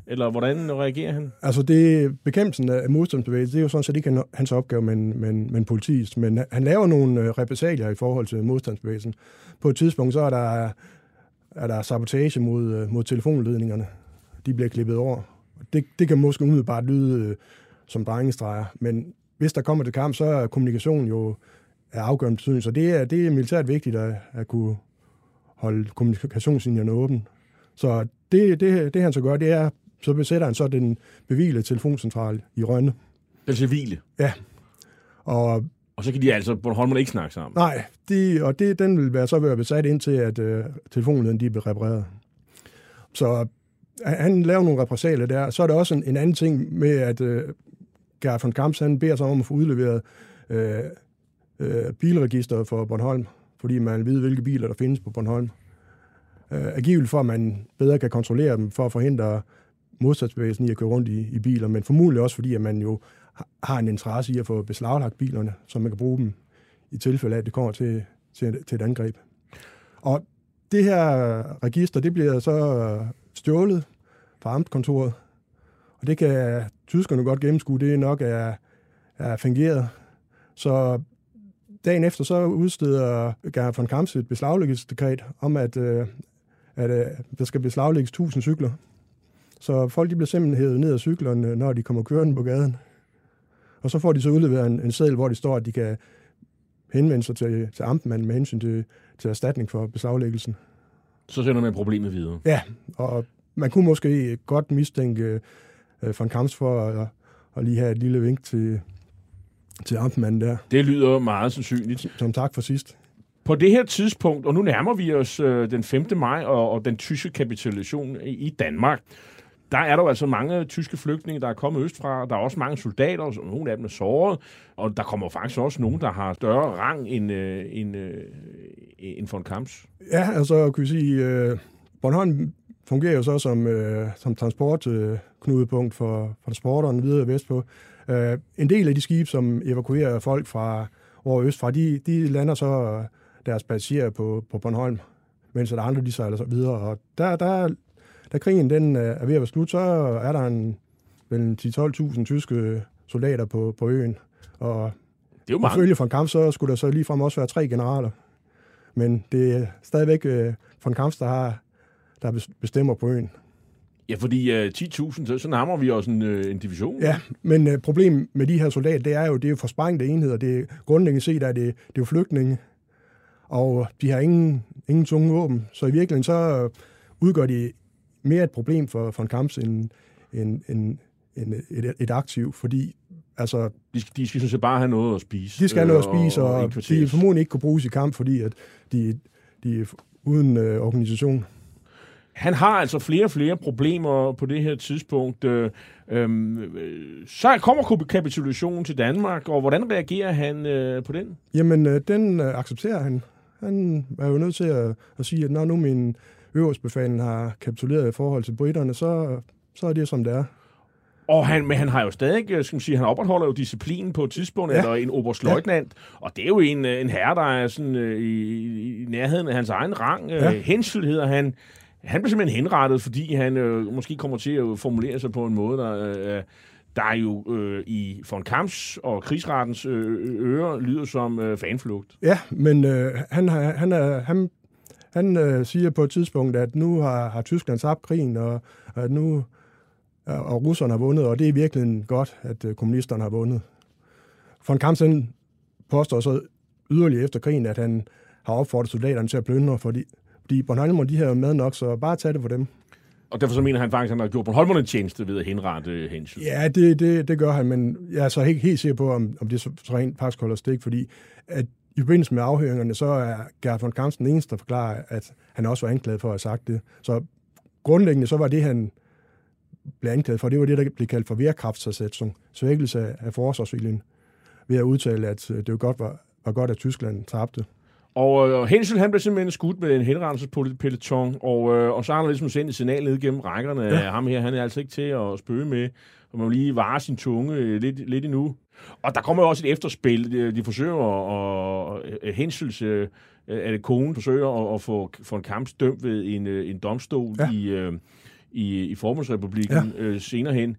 eller hvordan reagerer han? Altså, det, bekæmpelsen af modstandsbevægelsen, det er jo sådan set ikke hans opgave, men, men, men politiets. Men han laver nogle øh, repressalier i forhold til modstandsbevægelsen. På et tidspunkt, så er der er der sabotage mod, øh, mod telefonledningerne. De bliver klippet over. Det, det kan måske umiddelbart lyde øh, som drengestreger, men hvis der kommer til kamp, så er kommunikationen jo af afgørende betydning. Så det er, det er militært vigtigt at, at kunne holde kommunikationslinjerne åben. Så det, det, det han så gør, det er, så besætter han så den bevile telefoncentral i Rønne. Den civile? Ja. Og og så kan de altså, Bornholmerne ikke snakke sammen? Nej, de, og det, den vil være så være besat indtil, at øh, telefonledningen de bliver repareret. Så han laver nogle repressalier der. Så er der også en, en anden ting med, at øh, Gerhard von Kamps, han beder sig om at få udleveret øh, øh, bilregister for Bornholm, fordi man vil vide, hvilke biler, der findes på Bornholm. Øh, agivel for, at man bedre kan kontrollere dem, for at forhindre modstandsbevægelsen i at køre rundt i, i biler, men formodentlig også fordi, at man jo har en interesse i at få beslaglagt bilerne, så man kan bruge dem i tilfælde af, at det kommer til, til, til et angreb. Og det her register, det bliver så øh, stjålet fra amtkontoret, og det kan tyskerne godt gennemskue, det nok er, er fungeret. Så dagen efter så udsteder Gerhard von Kamps et beslaglæggelsesdekret om, at, øh, at, øh, der skal beslaglægges 1000 cykler. Så folk de bliver simpelthen hævet ned af cyklerne, når de kommer kørende på gaden. Og så får de så udleveret en, en seddel, hvor de står, at de kan henvende sig til, til amtmanden med hensyn til, til erstatning for beslaglæggelsen. Så sender man problemet videre. Ja, og man kunne måske godt mistænke uh, von Kamps for at, at lige have et lille vink til, til amtmanden der. Det lyder meget sandsynligt. Som tak for sidst. På det her tidspunkt, og nu nærmer vi os øh, den 5. maj og, og den tyske kapitulation i, i Danmark, der er der jo altså mange tyske flygtninge, der er kommet østfra. Der er også mange soldater, og nogle af dem er såret. Og der kommer faktisk også nogen, der har større rang end, øh, end, øh, end von Kamps. Ja, altså kan vi sige, øh, Bornholm fungerer jo så som, øh, som transportknudepunkt øh, for, for transporterne videre vestpå. Øh, en del af de skibe, som evakuerer folk fra over østfra, de, de lander så deres passagerer på, på Bornholm, mens der andre de sejler så videre. Og der, der, da krigen den øh, er ved at være slut, så er der en, vel 10-12.000 tyske soldater på, på øen. Og det er jo mange. Ifølge von Kamp, så skulle der så ligefrem også være tre generaler. Men det er stadigvæk øh, von Kamp, der, har, der bestemmer på øen. Ja, fordi uh, 10.000, så, så nærmer vi også en, uh, en division. Ja, men uh, problemet med de her soldater, det er jo, det er jo forsprængte enheder. Det er grundlæggende set, at det, det er jo flygtninge, og de har ingen, ingen tunge våben. Så i virkeligheden så udgør de mere et problem for, for en kamp end, end, end, end et, et aktiv, fordi altså... De skal, de skal sådan set bare have noget at spise. De skal have noget at spise, og, og de formodentlig ikke kunne bruges i kamp, fordi at de, de er uden øh, organisation. Han har altså flere og flere problemer på det her tidspunkt. Øh, øh, så kommer kapitulationen til Danmark, og hvordan reagerer han øh, på den? Jamen, øh, den øh, accepterer han. Han er jo nødt til at, at sige, at når nu min øverstbefalen har kapituleret i forhold til britterne, så, så er det, som det er. Og han, men han har jo stadig, øh, skal man sige, han opretholder jo disciplinen på et tidspunkt, ja. eller en oberstløjtnant, ja. og det er jo en, øh, en herre, der er sådan uh, i, i nærheden af hans egen rang. Ja. Hensel hedder han. Han blev simpelthen henrettet, fordi han øh, måske kommer til at formulere sig på en måde, der, øh, der er jo øh, i von Kamps og krigsrettens uh, ører lyder som øh, fanflugt. Ja, men øh, han, han, er, han han øh, siger på et tidspunkt, at nu har, har Tyskland tabt krigen, og at nu øh, og russerne har vundet, og det er virkelig godt, at øh, kommunisterne har vundet. Von Kamps påstår så yderligere efter krigen, at han har opfordret soldaterne til at plyndre, fordi, fordi Bornholm de her med nok, så bare tag det for dem. Og derfor så mener han faktisk, at han har gjort Bornholmerne en tjeneste ved at henrette Hensel. Ja, det, det, det gør han, men jeg er så ikke helt sikker på, om, om det så rent faktisk holder stik, fordi at i forbindelse med afhøringerne, så er Gert von Kampen den eneste, der forklarer, at han også var anklaget for at have sagt det. Så grundlæggende så var det, han blev anklaget for, det var det, der blev kaldt for værkraftsætsning, svækkelse af forsvarsviljen, ved at udtale, at øh, det var godt, var, var godt, at Tyskland tabte. Og øh, Hensel, han blev simpelthen skudt med en henrenselspeloton, og, øh, og så har han ligesom sendt et signal ned gennem rækkerne ja. af ham her. Han er altså ikke til at spøge med, og man må lige vare sin tunge øh, lidt, lidt endnu. Og der kommer jo også et efterspil. De, de forsøger at, at Hensels øh, at konen forsøger at, at få, få en kamp dømt ved en, øh, en domstol ja. i, øh, i, i Forbundsrepublikken ja. øh, senere hen.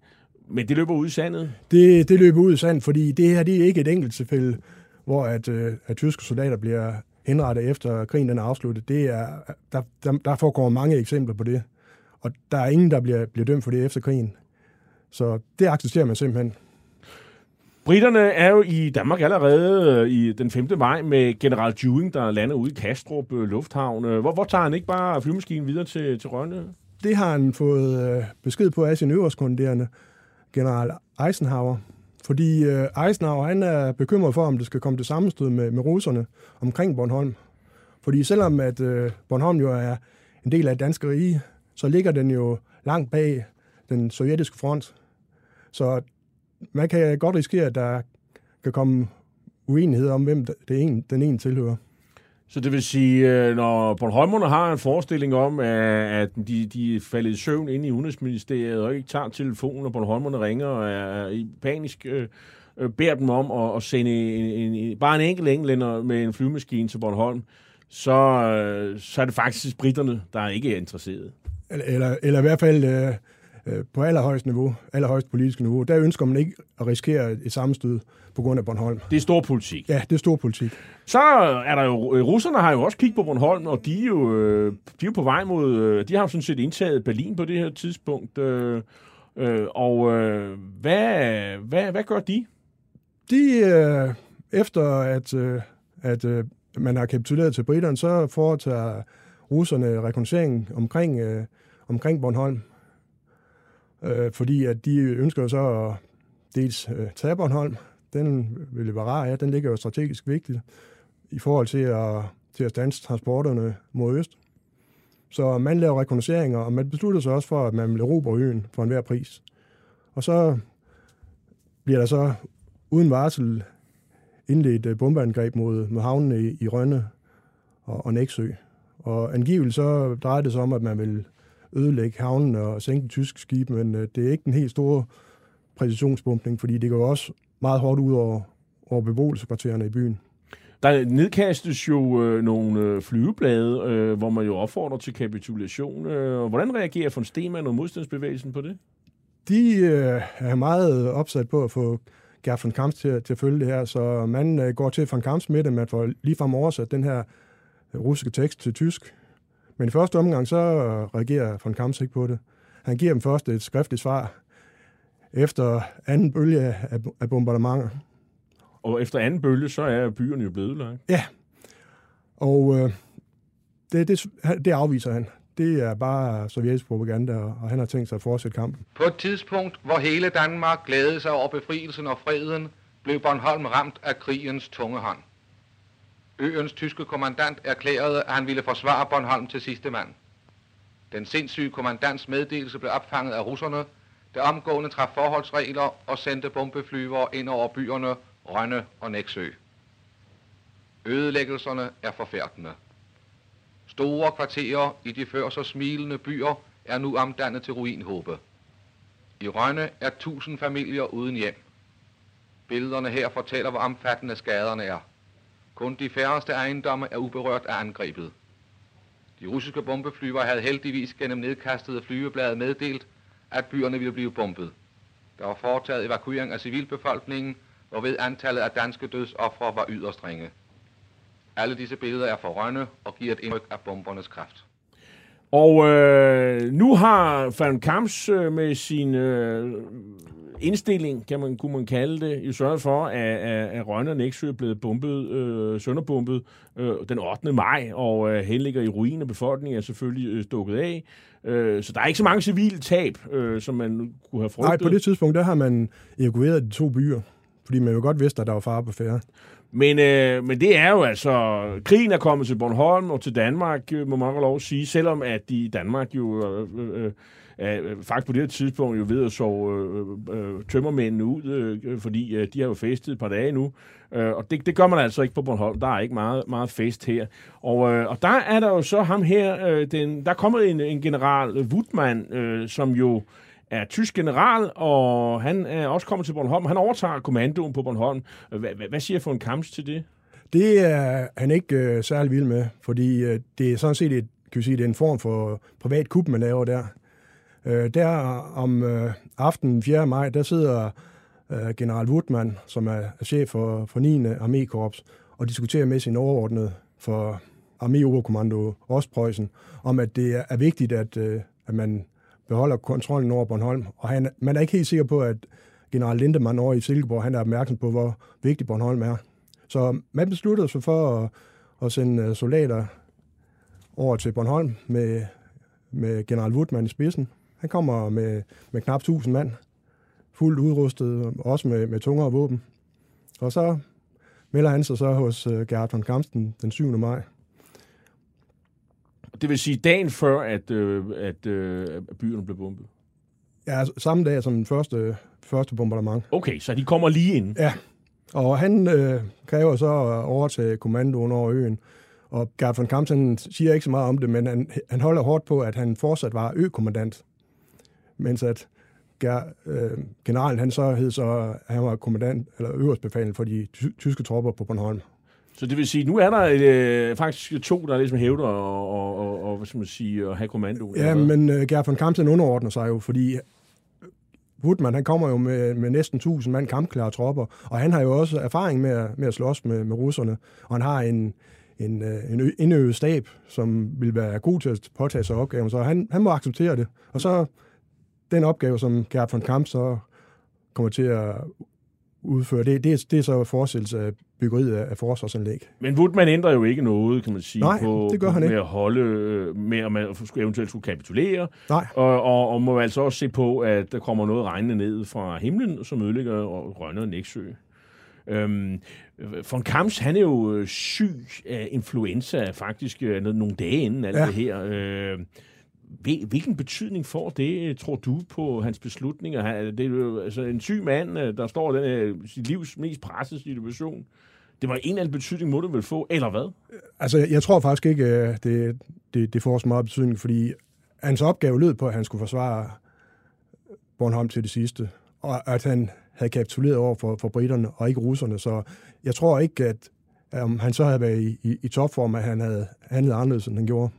Men det løber ud i sandet? Det, det løber ud i sandet, fordi det her det er ikke et enkelt tilfælde, hvor at, øh, at tyske soldater bliver henrettet efter krigen den er afsluttet. Det er, der, der, der foregår mange eksempler på det. Og der er ingen, der bliver, bliver dømt for det efter krigen. Så det accepterer man simpelthen. Britterne er jo i Danmark allerede øh, i den 5. maj med general Dewing, der lander ude i Kastrup øh, Lufthavn. Øh, hvor, hvor tager han ikke bare flymaskinen videre til, til Rønne? Det har han fået besked på af sin øverstkunderende, general Eisenhower. Fordi øh, Eisenhower han er bekymret for, om det skal komme til sammenstød med, med russerne omkring Bornholm. Fordi selvom at øh, Bornholm jo er en del af det danske rige, så ligger den jo langt bag den sovjetiske front. Så man kan godt risikere, at der kan komme uenighed om, hvem det en, den ene tilhører. Så det vil sige, øh, når Bornholmerne har en forestilling om, øh, at de, de er faldet i søvn inde i Udenrigsministeriet og ikke tager telefonen, og Bornholmerne ringer og er i panisk øh, øh, beder dem om at, at sende en, en, bare en enkelt englænder med en flyvemaskine til Bornholm, så, øh, så er det faktisk britterne, der er ikke er interesseret. Eller, eller, eller i hvert fald øh, Øh, på allerhøjst niveau, allerhøjst politisk niveau, der ønsker man ikke at risikere et sammenstød på grund af Bornholm. Det er stor politik. Ja, det er stor politik. Så er der jo, øh, russerne har jo også kigget på Bornholm, og de er jo, øh, de er jo på vej mod, de har jo sådan set indtaget Berlin på det her tidspunkt. Og hvad, hvad, hvad gør de? De, efter at, at man har kapituleret til britterne, så foretager russerne rekognoscering omkring, omkring Bornholm øh, fordi at de ønsker jo så at dels øh, tage Bornholm, den vil være rar, ja, den ligger jo strategisk vigtigt i forhold til at, til at stanse transporterne mod øst. Så man laver rekognosceringer, og man beslutter sig også for, at man vil erobre øen for enhver pris. Og så bliver der så uden varsel indledt øh, bombeangreb mod, mod havnene i, i Rønne og, og Næksø. Og angiveligt så drejer det sig om, at man vil ødelægge havnen og sænke de tyske skibe, men øh, det er ikke den helt store præcisionsbumpning, fordi det går også meget hårdt ud over, over beboelseskvartererne i byen. Der nedkastes jo øh, nogle øh, flyveblade, øh, hvor man jo opfordrer til kapitulation. Øh, hvordan reagerer von Stemann og modstandsbevægelsen på det? De øh, er meget opsat på at få Gert von Kamps til, til at følge det her, så man øh, går til von Kamps med det, man får ligefrem oversat den her russiske tekst til tysk. Men i første omgang, så reagerer von Kamps ikke på det. Han giver dem først et skriftligt svar efter anden bølge af, af bombardementer. Og efter anden bølge, så er byerne jo blevet lagt. Ja, og øh, det, det, det afviser han. Det er bare sovjetisk propaganda, og han har tænkt sig at fortsætte kampen. På et tidspunkt, hvor hele Danmark glædede sig over befrielsen og freden, blev Bornholm ramt af krigens tunge hånd. Øens tyske kommandant erklærede, at han ville forsvare Bornholm til sidste mand. Den sindssyge kommandants meddelelse blev opfanget af russerne, der omgående traf forholdsregler og sendte bombeflyvere ind over byerne Rønne og Næksø. Ødelæggelserne er forfærdende. Store kvarterer i de før så smilende byer er nu omdannet til ruinhåbe. I Rønne er tusind familier uden hjem. Billederne her fortæller, hvor omfattende skaderne er. Kun de færreste ejendomme er uberørt af angrebet. De russiske bombeflyver havde heldigvis gennem nedkastede flyveblade meddelt, at byerne ville blive bombet. Der var foretaget evakuering af civilbefolkningen, hvorved antallet af danske dødsoffre var yderst ringe. Alle disse billeder er forrørende og giver et indtryk af bombernes kraft. Og øh, nu har Van Kamps øh, med sin øh, indstilling, kan man, kunne man kalde det, jo sørget for, at, at, at Rønne og Næksø er blevet bumpet, øh, sønderbumpet øh, den 8. maj, og øh, hen ligger i ruin, og befolkningen er selvfølgelig øh, stukket af. Øh, så der er ikke så mange civile tab, øh, som man kunne have frygtet. Nej, på det tidspunkt, der har man evakueret de to byer, fordi man jo godt vidste, at der var fare på færre. Men, øh, men det er jo altså, krigen er kommet til Bornholm og til Danmark, øh, må man lov at sige, selvom at de i Danmark jo øh, øh, Øh, øh, faktisk på det her tidspunkt jo ved at sove øh, øh, øh tømmermændene ud, øh, øh, fordi øh, de har jo festet et par dage nu. Øh, og det, det gør man altså ikke på Bornholm. Der er ikke meget, meget fest her. Og, øh, og der er der jo så ham her, øh, den, der er kommet en, en general, Wutmann, øh, som jo er tysk general, og han er også kommet til Bornholm. Han overtager kommandoen på Bornholm. Hvad, hvad siger von Kamps til det? Det er han ikke øh, særlig vild med, fordi øh, det er sådan set et, kan sige, det er en form for privat kub, man laver der. Øh, der om øh, aftenen 4. maj, der sidder øh, general Wutmann, som er chef for, for 9. armékorps, og diskuterer med sin overordnede for arméoverkommando Ostpreussen, om at det er vigtigt, at, øh, at man beholder kontrollen over Bornholm. Og han, man er ikke helt sikker på, at general Lindemann over i Silkeborg, han er opmærksom på, hvor vigtig Bornholm er. Så man besluttede sig for at, at sende øh, soldater over til Bornholm med, med general Woodman i spidsen. Han kommer med, med knap 1000 mand, fuldt udrustet, også med, med tungere våben. Og så melder han sig så hos uh, Gerhard von Kamsten den 7. maj. Det vil sige dagen før, at, øh, at øh, byerne blev bombet? Ja, samme dag som den første, første bombardement. Okay, så de kommer lige ind? Ja, og han øh, kræver så at overtage kommandoen over øen. Og Gert von Kampsen siger ikke så meget om det, men han, han holder hårdt på, at han fortsat var økommandant. Mens at Ger, øh, generalen, han så hed så, han var kommandant, eller øverstbefalende for de ty- tyske tropper på Bornholm. Så det vil sige, nu er der øh, faktisk to, der ligesom hævder og, og, og, og hvad skal man sige, at have kommando. Ja, men uh, Gert von Kampsen underordner sig jo, fordi Woodman, han kommer jo med, med næsten 1000 mand kampklare tropper, og han har jo også erfaring med at, med at slås med, med russerne, og han har en, en, øh, en indøvet stab, som vil være god til at påtage sig opgaven, så han, han må acceptere det. Og så den opgave, som Gert von Kamp så kommer til at udføre, det, det, det er så forestillelse af byggeriet af forsvarsanlæg. Men Woodman ændrer jo ikke noget, kan man sige, Nej, på, det gør han med ikke. at holde, øh, med at man eventuelt skulle kapitulere, Nej. og, og, og må altså også se på, at der kommer noget regnende ned fra himlen, som ødelægger Rønne og Næksø. Øhm, von Kamps, han er jo øh, syg af influenza faktisk øh, nogle dage inden alt Ja. det her. Øh, hvilken betydning får det, øh, tror du, på hans beslutninger? Øh, det er jo øh, altså en syg mand, der står i den sit livs mest pressede situation. Det var en eller anden betydning, må det vel få, eller hvad? Altså, jeg tror faktisk ikke, det, det, det får så meget betydning, fordi hans opgave lød på, at han skulle forsvare Bornholm til det sidste, og at han havde kapituleret over for, for britterne og ikke russerne. Så jeg tror ikke, at om han så havde været i, i, i topform, at han havde handlet anderledes, end han gjorde.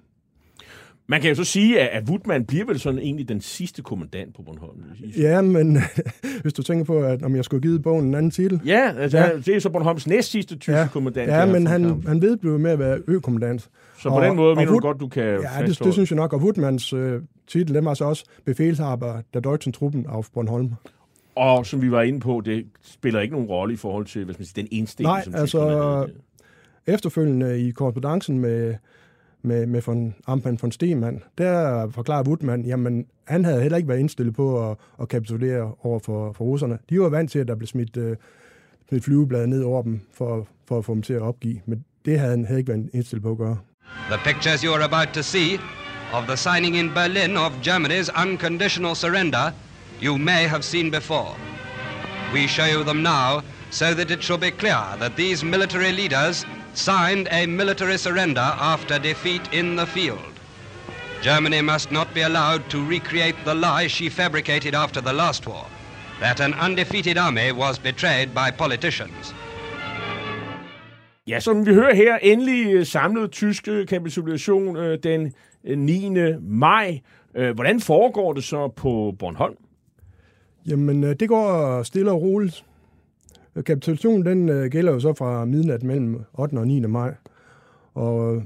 Man kan jo så sige, at, at Woodman bliver vel sådan egentlig den sidste kommandant på Bornholm. Ja, men hvis du tænker på, at om jeg skulle have givet bogen en anden titel. Ja, altså, Ja. det er så Bornholms næst sidste tyske Ja, kommandant. ja men han, Kamp. han vedblev med at være økommandant. Så på den måde mener du Wood- godt, du kan Ja, det, det synes jeg nok. Og Woodmans øh, titel, den var så også befalshaber der Deutschen Truppen auf Bornholm. Og som vi var inde på, det spiller ikke nogen rolle i forhold til hvad skal man sige, den indstilling, Nej, som altså- havde. Efterfølgende i korrespondancen med, med, med von Ampan von Stemann, der forklarer Woodman, jamen han havde heller ikke været indstillet på at, at kapitulere over for, for russerne. De var vant til, at der blev smidt, øh, smidt flyveblad ned over dem for, for at få dem til at opgive. Men det havde han havde ikke været indstillet på at gøre. The pictures you are about to see of the signing in Berlin of Germany's unconditional surrender you may have seen before. We show you them now so that it shall be clear that these military leaders signed a military surrender after defeat in the field. Germany must not be allowed to recreate the lie she fabricated after the last war, that an undefeated army was betrayed by politicians. Ja, som vi hører her, endelig øh, samlet tyske øh, kapitulation øh, den øh, 9. maj. Øh, Hvordan foregår det så på Bornholm? Jamen, øh, det går stille og roligt. Øh, kapitulationen den øh, gælder jo så fra midnat mellem 8. og 9. maj. Og øh,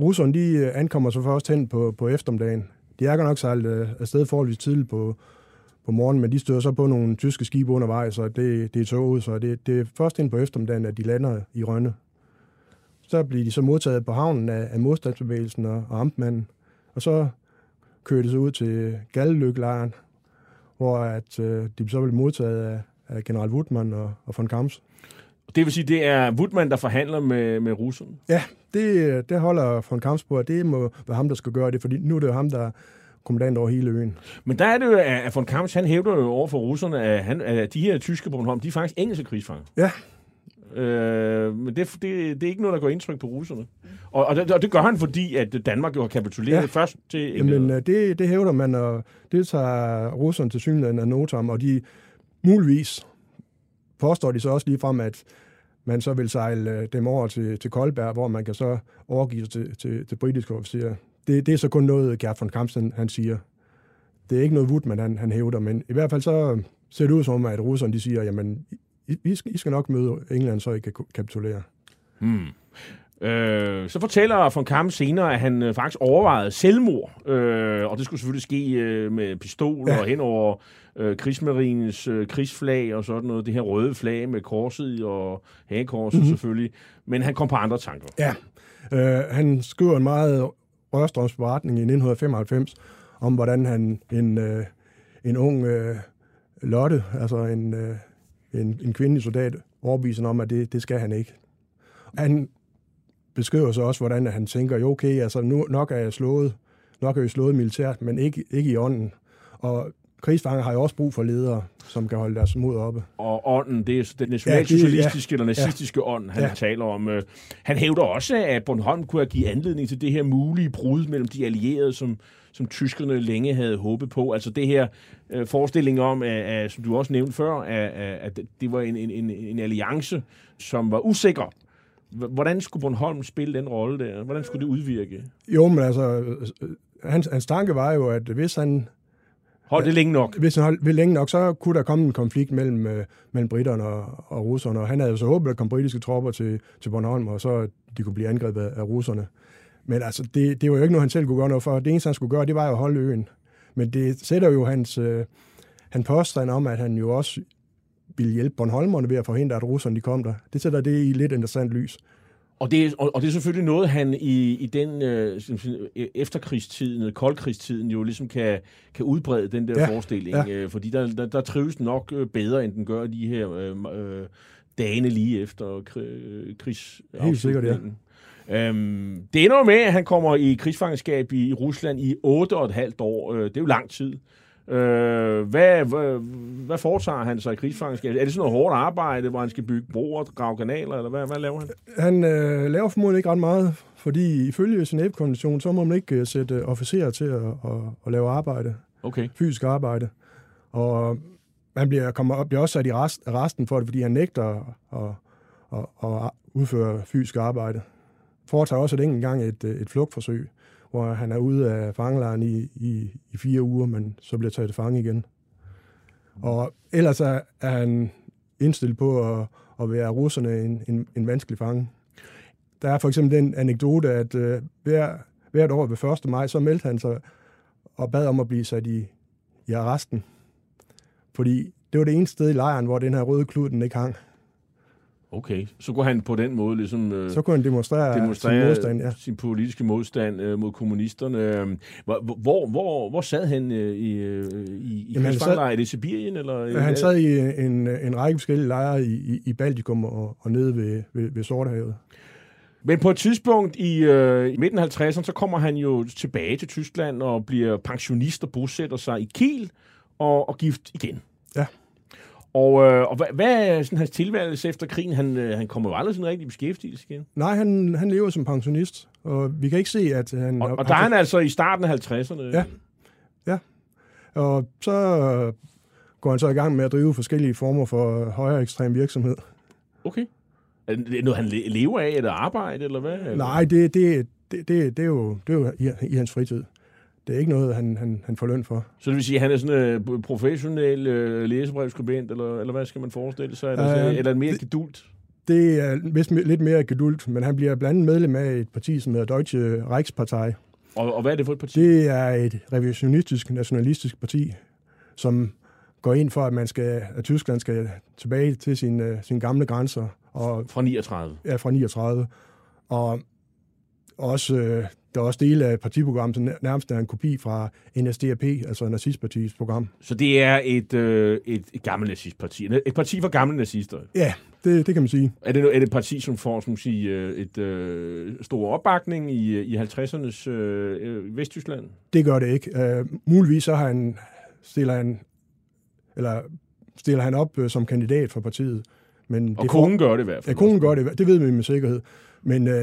russerne de ankommer så først hen på, på eftermiddagen. De er godt nok sejlet afsted forholdsvis tidligt på, på morgenen, men de støder så på nogle tyske skibe undervejs, så det, det er toget, så det, det er først ind på eftermiddagen, at de lander i Rønne. Så bliver de så modtaget på havnen af, af modstandsbevægelsen og, og amtmanden, og så kører de så ud til Galleløklejren, hvor at, øh, de så bliver modtaget af, af general Woodman og, og von Kamps. Det vil sige, det er Woodman, der forhandler med, med russerne. Ja, det, det holder von Kamps på, at det må være ham, der skal gøre det, fordi nu er det jo ham, der er kommandant over hele øen. Men der er det jo, at von Kamps, han hævder jo over for russerne, at, han, at de her tyske på Bornholm, de er faktisk engelske krigsfanger. Ja, Øh, men det, det, det er ikke noget, der går indtryk på russerne. Og, og, det, og det gør han, fordi at Danmark jo har kapituleret Ja. først til... Jamen, øh, det, det hævder man, og det tager russerne til synligheden af notam, og de muligvis påstår de så også lige frem, at man så vil sejle øh, dem over til, til Koldberg, hvor man kan så overgive sig til, til, til britiske officerer. Det, det er så kun noget, Gert von Kampen han siger. Det er ikke noget Woodman, han, han hævder, men i hvert fald så ser det ud som om, at russerne de siger, jamen, I, I, skal, I skal nok møde England, så I kan kapitulere. Hmm. Øh, så fortæller von Kamp senere, at han øh, faktisk overvejede selvmord, øh, og det skulle selvfølgelig ske øh, med pistol ja. Og hen over øh, krigsmarinens øh, krigsflag og sådan noget, det her røde flag med korset og hagekorset Mhm. mm-hmm. selvfølgelig, men han kom på andre tanker. Ja, øh, han skriver en meget rørstrøms beretning i 1995 om, hvordan han, en, øh, en ung øh, Lotte, altså en, øh, en, en kvindelig soldat, overbeviser om, at det, det skal han ikke. Han beskriver så også, hvordan han tænker, jo okay, altså nu, nok er jeg slået, nok er jeg slået militært, men ikke, ikke i ånden. Og krigsfanger har jo også brug for ledere, som kan holde deres mod oppe. Og ånden, det er den nationalsocialistiske Ja, eller det- ja. nazistiske ånd, han Ja. ja. taler om. Øh, Han hævder også, at Bornholm kunne have give anledning til det her mulige brud mellem de allierede, som, som tyskerne længe havde håbet på. Altså det her øh, forestilling om, at, at, som du også nævnte før, at at det var en, en, en, en alliance, som var usikker. Hvordan skulle Bornholm spille den rolle der? Hvordan skulle det udvirke? Jo, men altså, øh, hans, hans tanke var jo, at hvis han Hold det længe nok. Hvis han holdt ved længe nok, så kunne der komme en konflikt mellem, øh, mellem britterne og, og russerne, og han havde jo så håbet, at der kom britiske tropper til, til Bornholm, og så de kunne blive angrebet af, af russerne. Men altså, det, det var jo ikke noget, han selv kunne gøre noget for. Det eneste, han skulle gøre, det var jo at holde øen. Men det sætter jo hans, øh, han påstand om, at han jo også ville hjælpe Bornholmerne ved at forhindre, at russerne de kom der. Det sætter det i lidt interessant lys. Og det, er, og, det er selvfølgelig noget, han i, i den øh, øh, efterkrigstiden, øh, koldkrigstiden, jo ligesom kan, kan udbrede den der Ja, forestilling. ja. Øh, fordi der, der, der trives den nok øh, bedre, end den gør de her øh, øh, dagene lige efter kri- krigs Helt sikkert, ja. Øhm, det ender jo med, at han kommer i krigsfangenskab i, Rusland i 8 og et halvt år. Øh, det er jo lang tid. Øh, hvad, hvad, hvad foretager han sig i krigsfangenskab? Er det sådan noget hårdt arbejde, hvor han skal bygge broer, grave kanaler, eller hvad, hvad laver han? Han øh, laver formodentlig ikke ret meget, fordi ifølge Genève-konventionen, så må man ikke øh, sætte officerer til at, at, at lave arbejde, Okay. fysisk arbejde. Og han bliver, kommer, op- bliver også sat i rest, resten for det, fordi han nægter at, at, at udføre fysisk arbejde. Foretager også et enkelt gang et, øh, et flugtforsøg, hvor han er ude af fangelejren i, i, i fire uger, men så bliver taget til fange igen. Og ellers er, er han indstillet på at, at være russerne en, en, en vanskelig fange. Der er for eksempel den anekdote, at øh, hver, hvert år ved 1. maj, så meldte han sig og bad om at blive sat i, i arresten. Fordi det var det eneste sted i lejren, hvor den her røde klud, den ikke hang. Okay, så går han på den måde ligesom... Øh, Så kunne han demonstrere, demonstrere sin modstand. Ja. sin politiske modstand øh, mod kommunisterne. Øh, Hvor, hvor, hvor, hvor sad han øh, i, øh, i, i Jamen, i Sibirien? Eller, Han sad i en, en række forskellige lejre i, i, i Baltikum og, og nede ved, ved, ved Sortehavet. Men på et tidspunkt i, øh, i midten af 50'erne, så kommer han jo tilbage til Tyskland og bliver pensionist og bosætter sig i Kiel og, og gift igen. Ja. Og, øh, og hvad, hvad er sådan hans tilværelse efter krigen? Han, øh, han kommer jo aldrig sådan rigtig i beskæftigelse igen. Nej, han, han lever som pensionist, og vi kan ikke se, at han... Og, og der er han altså i starten af 50'erne. Ja. Ja. Og så øh, går han så i gang med at drive forskellige former for højere ekstrem virksomhed. Okay. Er det noget, han le- lever af, eller arbejde, eller hvad? Nej, det, det, det, det, det er jo, det er jo i, i hans fritid. Det er ikke noget, han, han, han får løn for. Så det vil sige, at han er sådan en øh, professionel øh, læsebrevskribent, eller, eller hvad skal man forestille sig? Eller, Øh, eller mere det- gedult? Det er vist lidt mere gedult, men han bliver blandt andet medlem af et parti, som hedder Deutsche Reichspartei. Og, og hvad er det for et parti? Det er et revisionistisk, nationalistisk parti, som går ind for, at man skal, at Tyskland skal tilbage til sine, øh, sine gamle grænser og Fra 39. ja, fra 39. Og også, øh, der er også dele af partiprogrammet, som nærmest er en kopi fra NSDAP, altså nazistpartiets program. Så det er et, øh, et, et gammelt nazistparti. Et parti for gamle nazister. Ja, det, det kan man sige. Er det, er det et parti, som får som sige, øh, et øh, stor opbakning i, i 50'ernes øh, øh, Vesttyskland? Det gør det ikke. Uh, muligvis så har han, stiller han, eller stiller han op øh, som kandidat for partiet. Men Og det kongen gør det i hvert fald. Ja, kongen gør det, det ved vi med sikkerhed. Men uh,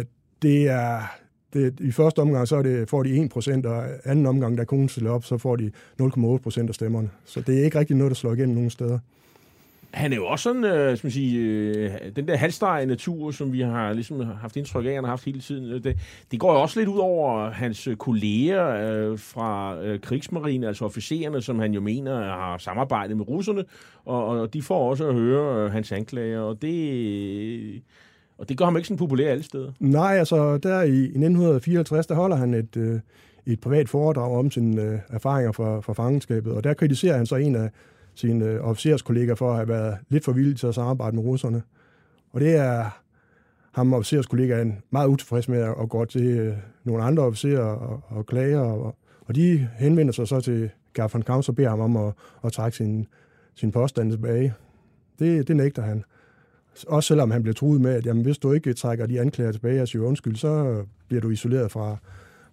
det er, det, i første omgang så er det, får de 1%, og anden omgang, da konen stiller op, så får de 0,8% af stemmerne. Så det er ikke rigtig noget, der slår igennem nogen steder. Han er jo også sådan, øh, skal man sige, øh, den der halvsteg natur, som vi har ligesom haft indtryk af, han har haft hele tiden, øh, det, det går jo også lidt ud over hans øh, kolleger øh, fra øh, krigsmarine, altså officererne, som han jo mener har samarbejdet med russerne, og, og de får også at høre øh, hans anklager, og det, og det gør ham ikke sådan populær alle steder. Nej, altså der i, 1954, der holder han et, øh, et privat foredrag om sine øh, erfaringer fra, fra fangenskabet, og der kritiserer han så en af sine øh, officerskolleger for at have været lidt for villig til at samarbejde med russerne. Og det er ham officerskollegaen meget utilfreds med at gå til øh, nogle andre officerer og, og klager, og, og de henvender sig så til Gerd von Kampf og beder ham om at, at trække sin, sin påstand tilbage. Det, det nægter han. Også selvom han bliver truet med, at jamen, hvis du ikke trækker de anklager tilbage og siger undskyld, så bliver du isoleret fra,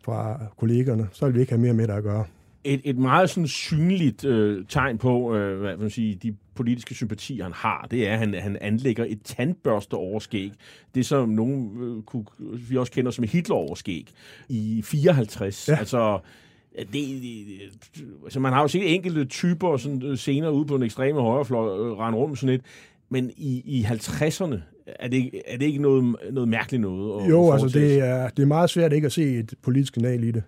fra kollegerne. Så vil vi ikke have mere med dig at gøre. et, et meget sådan synligt øh, tegn på, øh, hvad man sige, de politiske sympatier, han har, det er, at han, han anlægger et tandbørsteoverskæg. Det, som nogen øh, kunne, vi også kender som Hitler-overskæg i 54. Ja. Altså, det, det, altså, man har jo set enkelte typer sådan, øh, senere ude på den ekstreme højrefløj øh, rende rundt sådan et, men i, i 50'erne, er det, ikke- er det ikke noget, noget mærkeligt noget? At Jo, altså det er, det er meget svært ikke at se et politisk kanal i det.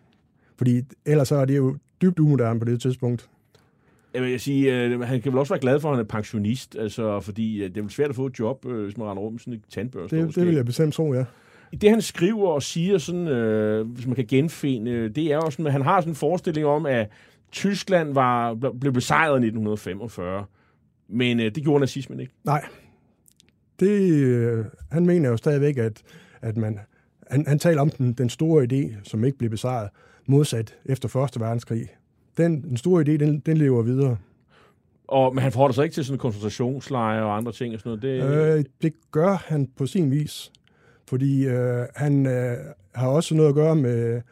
Fordi ellers så er det jo dybt umoderne på det tidspunkt. Jeg vil sige, øh, han kan vel også være glad for, at han er pensionist, altså, fordi øh, det er vel svært at få et job, øh, hvis man render rundt sådan et tandbørste. Det, det vil jeg bestemt tro, ja. det han skriver og siger, sådan, øh, hvis man kan genfinde, øh, det er jo sådan, at han har sådan en forestilling om, at Tyskland var, blev besejret i 1945, men øh, det gjorde nazismen ikke. Nej. Det, øh, han mener jo stadigvæk, at, at man... Han, han taler om den, den store idé, som ikke blev besejret, modsat efter Første Verdenskrig. Den, den store idé, den, den lever videre. Og, men han forholder sig ikke til sådan koncentrationslejre og andre ting og sådan noget. Det, Øh, det gør han på sin vis, fordi øh, han øh, har også noget at gøre med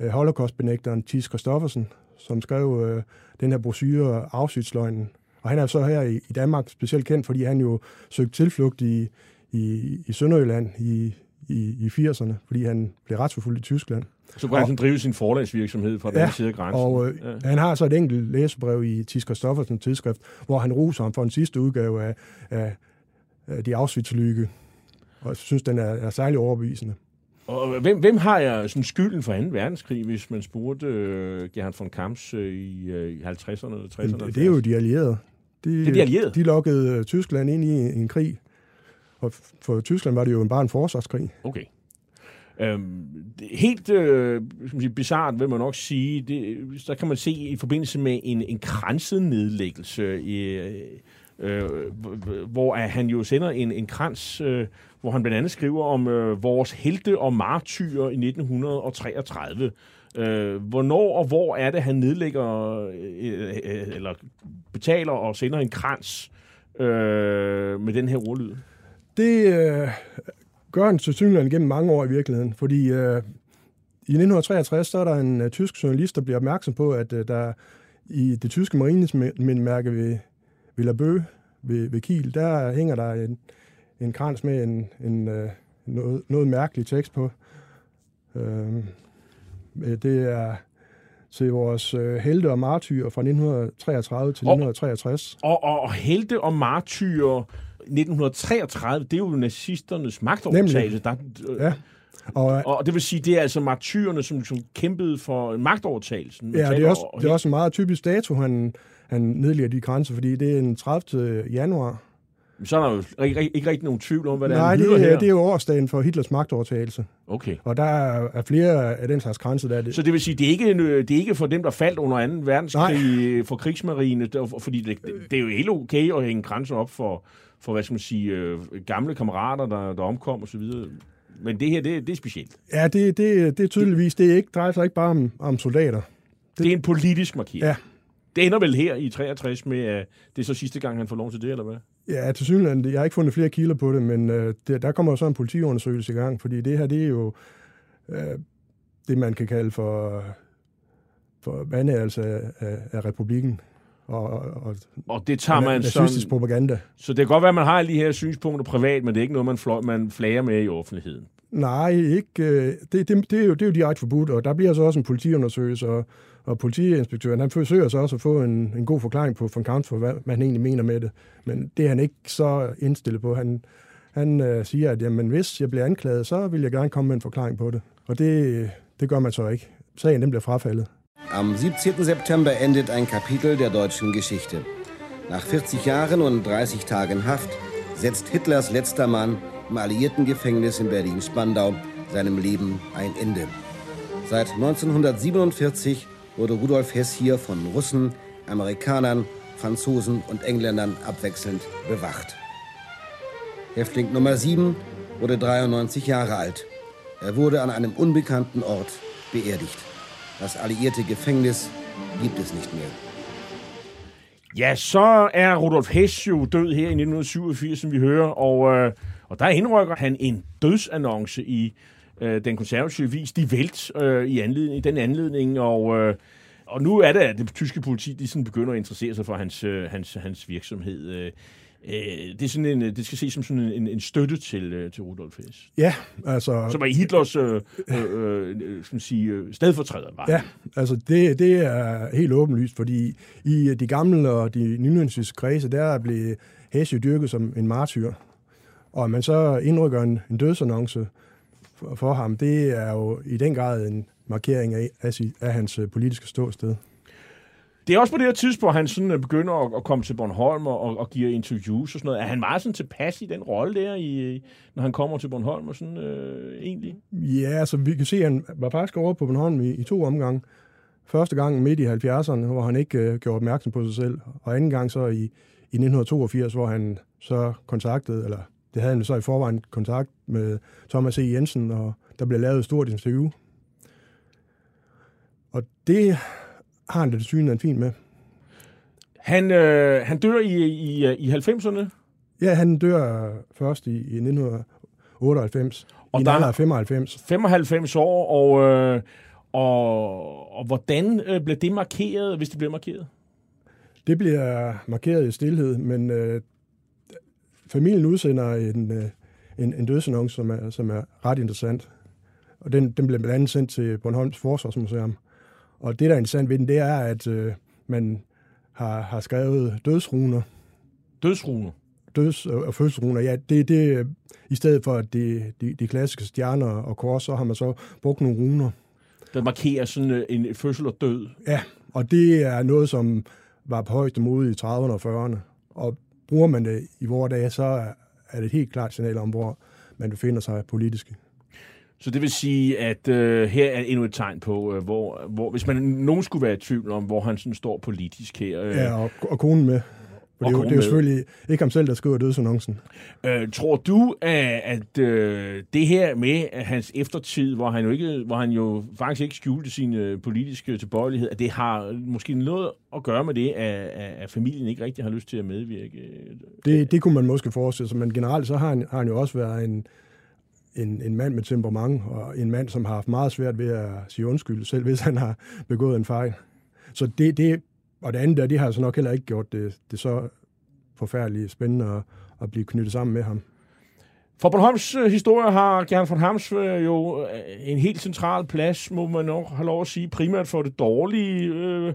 øh, holocaustbenægteren Tis Kristoffersen, som skrev øh, den her brochure Auschwitzløgnen. Og han er så her i, i Danmark specielt kendt, fordi han jo søgte tilflugt i, i, i Sønderjylland i, i, i 80'erne, fordi han blev retsforfulgt i Tyskland. så kunne han drive sin forlagsvirksomhed fra den anden side af grænsen. Og øh, ja. han har så et enkelt læsebrev i Tis Kristoffersens tidsskrift, hvor han roser ham for en sidste udgave af, af, af De Auschwitz-lyge. Og jeg synes, den er, er særlig overbevisende. Og hvem, hvem har jeg sådan skylden for 2. verdenskrig, hvis man spurgte øh, Gerhard von Kamps øh, i, øh, i 50'erne eller 60'erne? Det, det er jo de allierede. De, Det er de allierede? De lukkede øh, Tyskland ind i en krig. Og for Tyskland var det jo bare en forsvarskrig. Okay. Øhm, helt øh, bizart vil man nok sige, det, der kan man se i forbindelse med en, en kransenedlæggelse, i, øh, øh, hvor at han jo sender en, en krans, øh, hvor han blandt andet skriver om øh, vores helte og martyrer i 1933. Øh, hvornår og hvor er det, han nedlægger øh, øh, øh, eller betaler og sender en krans øh, med den her ordlyd? Det øh, gør han sandsynligvis gennem mange år i virkeligheden, fordi øh, i 1963 så er der en øh, tysk journalist, der bliver opmærksom på, at øh, der i det tyske marinesmindmærke ved, ved Labø, ved, ved Kiel, der hænger der en, en krans med en, en, øh, noget, noget mærkelig tekst på. Øh, øh, det er til vores øh, helte og martyr fra 1933 til Og- 1963. Og, og, og helte og martyrer 1933, det er jo nazisternes magtovertagelse. Der, øh, Ja. Og, Og det vil sige, det er altså martyrerne, som, som kæmpede for magtovertagelsen. Ja, det er, også, og- det er også en meget typisk dato, han, han nedlægger de grænser, fordi det er den 30. januar. Så er der jo ikke, ikke, rigtig nogen tvivl om, hvad det er, Nej, det, er, her. det er jo årsdagen for Hitlers magtovertagelse. Okay. Og der er, er flere af den slags grænser, der er det. Så det vil sige, det er ikke, øh, det er ikke for dem, der faldt under 2. verdenskrig for krigsmarine, der, fordi det, det, det er jo helt okay at hænge grænser op for, for hvad skal man sige, øh, gamle kammerater, der, der omkom osv. Men det her, det, det er specielt. Ja, det, det, det er tydeligvis, det er ikke, drejer sig ikke bare om, om soldater. Det er en politisk markering. Ja. Det ender vel her i 63 med, at det er så sidste gang, han får lov til det, eller hvad? Ja, til synligheden, jeg har ikke fundet flere kilder på det, men øh, det, der kommer jo så en politiundersøgelse i gang, fordi det her, det er jo øh, det, man kan kalde for, for vandærelse af, af, af republikken. Og, og, Og det tager man sådan... propaganda. Så det kan godt være, at man har alle de her synspunkter privat, men det er ikke noget, man, fløj, man flager med i offentligheden. Nej, ikke. øh, Det, det, det, er jo, det er jo direkte forbudt, og der bliver så også en politiundersøgelse, og, og politiinspektøren, han forsøger så også at få en, en god forklaring på von Kampf for, hvad man egentlig mener med det. Men det er han ikke så indstillet på. Han, han øh, siger, at jamen, hvis jeg bliver anklaget, så vil jeg gerne komme med en forklaring på det. Og det, det gør man så ikke. Sagen den bliver frafaldet. Am 17. September endet ein Kapitel der deutschen Geschichte. Nach 40 Jahren und 30 Tagen Haft setzt Hitlers letzter Mann im alliierten Gefängnis in Berlin-Spandau seinem Leben ein Ende. Seit 1947 wurde Rudolf Hess hier von Russen, Amerikanern, Franzosen und Engländern abwechselnd bewacht. Häftling Nummer 7 wurde 93 Jahre alt. Er wurde an einem unbekannten Ort beerdigt. Das alliierte Gefängnis gibt es nicht mehr. Ja, så er Rudolf Hess jo død her i 1987, som vi hører, og, øh, og der indrykker han en dødsannonce i øh, den konservative vis, De Welt, øh, i, anledning, i den anledning, og, øh, og nu er det, at det tyske politi de sådan begynder at interessere sig for hans, øh, hans, hans virksomhed. Øh, øh, det, er sådan en, det skal ses som sådan en, en støtte til, øh, til Rudolf Hess. Ja, altså... Som er Hitlers øh, øh, øh, man sige, øh, stedfortræder, var Ja, altså det, det er helt åbenlyst, fordi i de gamle og de nynazistiske kredse, der blev Hess jo dyrket som en martyr. Og man så indrykker en, en dødsannonce for, ham, det er jo i den grad en markering af, af, af hans øh, politiske ståsted. Det er også på det her tidspunkt, han sådan øh, begynder at, at komme til Bornholm og, og, og giver interviews og sådan noget. Er han meget sådan tilpas i den rolle der, i, når han kommer til Bornholm og sådan øh, egentlig? Ja, altså vi kan se, at han var faktisk over på Bornholm i, i to omgange. Første gang midt i 70'erne, hvor han ikke øh, gjorde opmærksom på sig selv. Og anden gang så i, i 1982, hvor han så kontaktede, eller det havde han så i forvejen kontakt med Thomas E. Jensen, og der blev lavet et stort interview. Og det har han det til synligheden fint med. Han, øh, han dør i, i, i 90'erne. Ja, han dør først i, i 1998, Og i en der- alder af 95. 95 år, og, øh, og, og hvordan øh, blev det markeret, hvis det blev markeret? Det bliver markeret i stillhed, men øh, familien udsender en, øh, en, en dødsannonce, som er, som er ret interessant. Og den, den bliver blandt andet sendt til Bornholms Forsvarsmuseum. Og det, der er interessant ved den, det er, at øh, man har, har skrevet dødsruner. Dødsruner? Døds- og fødselsruner, ja. Det, det, I stedet for det, de, de klassiske stjerner og kors, så har man så brugt nogle runer. Der markerer sådan øh, en fødsel og død. Ja, og det er noget, som var på højeste mode i 30'erne og 40'erne. Og bruger man det i vores dage, så er er det et helt klart signal om, hvor man befinder sig politisk. Så det vil sige, at øh, her er endnu et tegn på, øh, hvor, hvor hvis man nogen skulle være i tvivl om, hvor han sådan står politisk her. Øh, Ja, og, og konen med. For Og det, er jo, det er selvfølgelig ikke ham selv, der skriver dødsannoncen. Øh, tror du, at, at øh, det her med at hans eftertid, hvor han jo ikke, hvor han jo faktisk ikke skjulte sin øh, politiske tilbøjelighed, at det har måske noget at gøre med det, at at familien ikke rigtig har lyst til at medvirke? Det, det kunne man måske forestille sig, men generelt så har han, har han jo også været en, en, en mand med temperament, og en mand, som har haft meget svært ved at sige undskyld, selv hvis han har begået en fejl. Så det, det og det andet der, det har så nok heller ikke gjort det, det så forfærdeligt spændende at, at blive knyttet sammen med ham. For Bornholms øh, historie har Gern von Hams øh, jo øh, en helt central plads, må man nok have lov at sige, primært for det dårlige. Øh,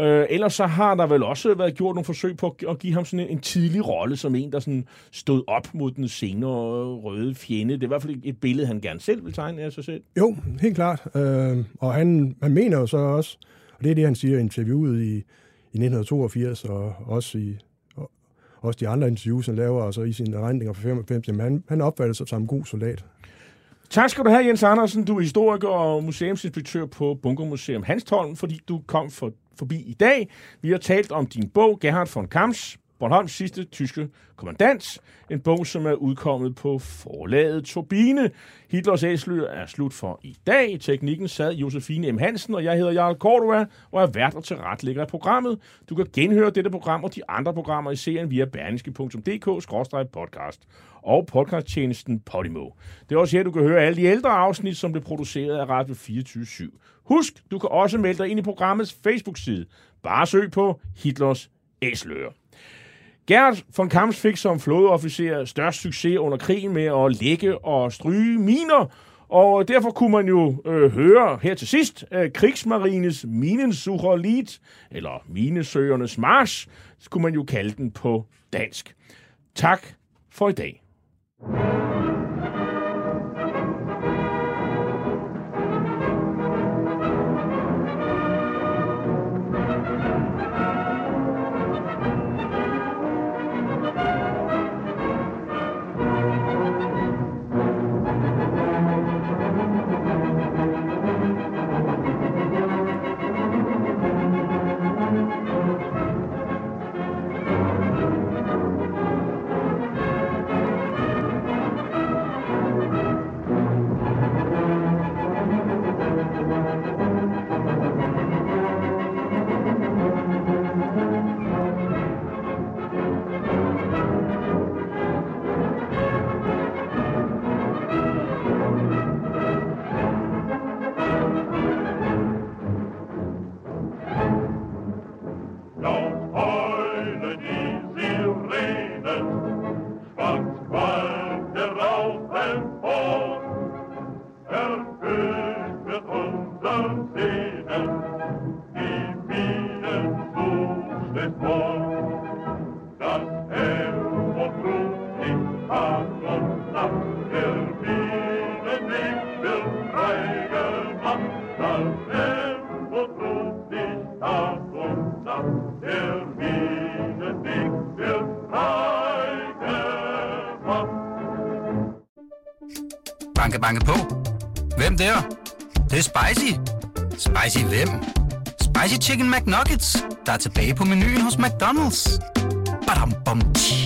øh, ellers så har der vel også været gjort nogle forsøg på at, at give ham sådan en, en tidlig rolle, som en, der sådan stod op mod den senere røde fjende. Det er i hvert fald et billede, han gerne selv vil tegne af sig selv. Jo, helt klart. Øh, og han, han mener jo så også, og det er det, han siger i interviewet i, i 1982, og også i og, også de andre interviews, han laver, og så i sine erindringer fra 95, jamen han, han opfatter sig som en god soldat. Tak skal du have, Jens Andersen. Du er historiker og museumsinspektør på Bunkermuseum Hanstholm, fordi du kom for, forbi i dag. Vi har talt om din bog, Gerhard von Kamps, Bornholms sidste tyske kommandant. En bog, som er udkommet på forlaget Turbine. Hitlers æsler er slut for i dag. I teknikken sad Josefine M. Hansen, og jeg hedder Jarl Cordua, og er vært og tilretlægger af programmet. Du kan genhøre dette program og de andre programmer i serien via berlingske.dk-podcast og podcasttjenesten Podimo. Det er også her, du kan høre alle de ældre afsnit, som blev produceret af Radio 24 /7. Husk, du kan også melde dig ind i programmets Facebook-side. Bare søg på Hitlers Æsler. Gerd von Kamps fik som flådeofficer størst succes under krigen med at lægge og stryge miner, og derfor kunne man jo øh, høre her til sidst øh, Krigsmarines Minensucherlied, eller Minesøgernes Marsch, skulle man jo kalde den på dansk. Tak for i dag. Laut Chicken McNuggets, der er tilbage på menuen hos McDonald's. Badum, bom, tji.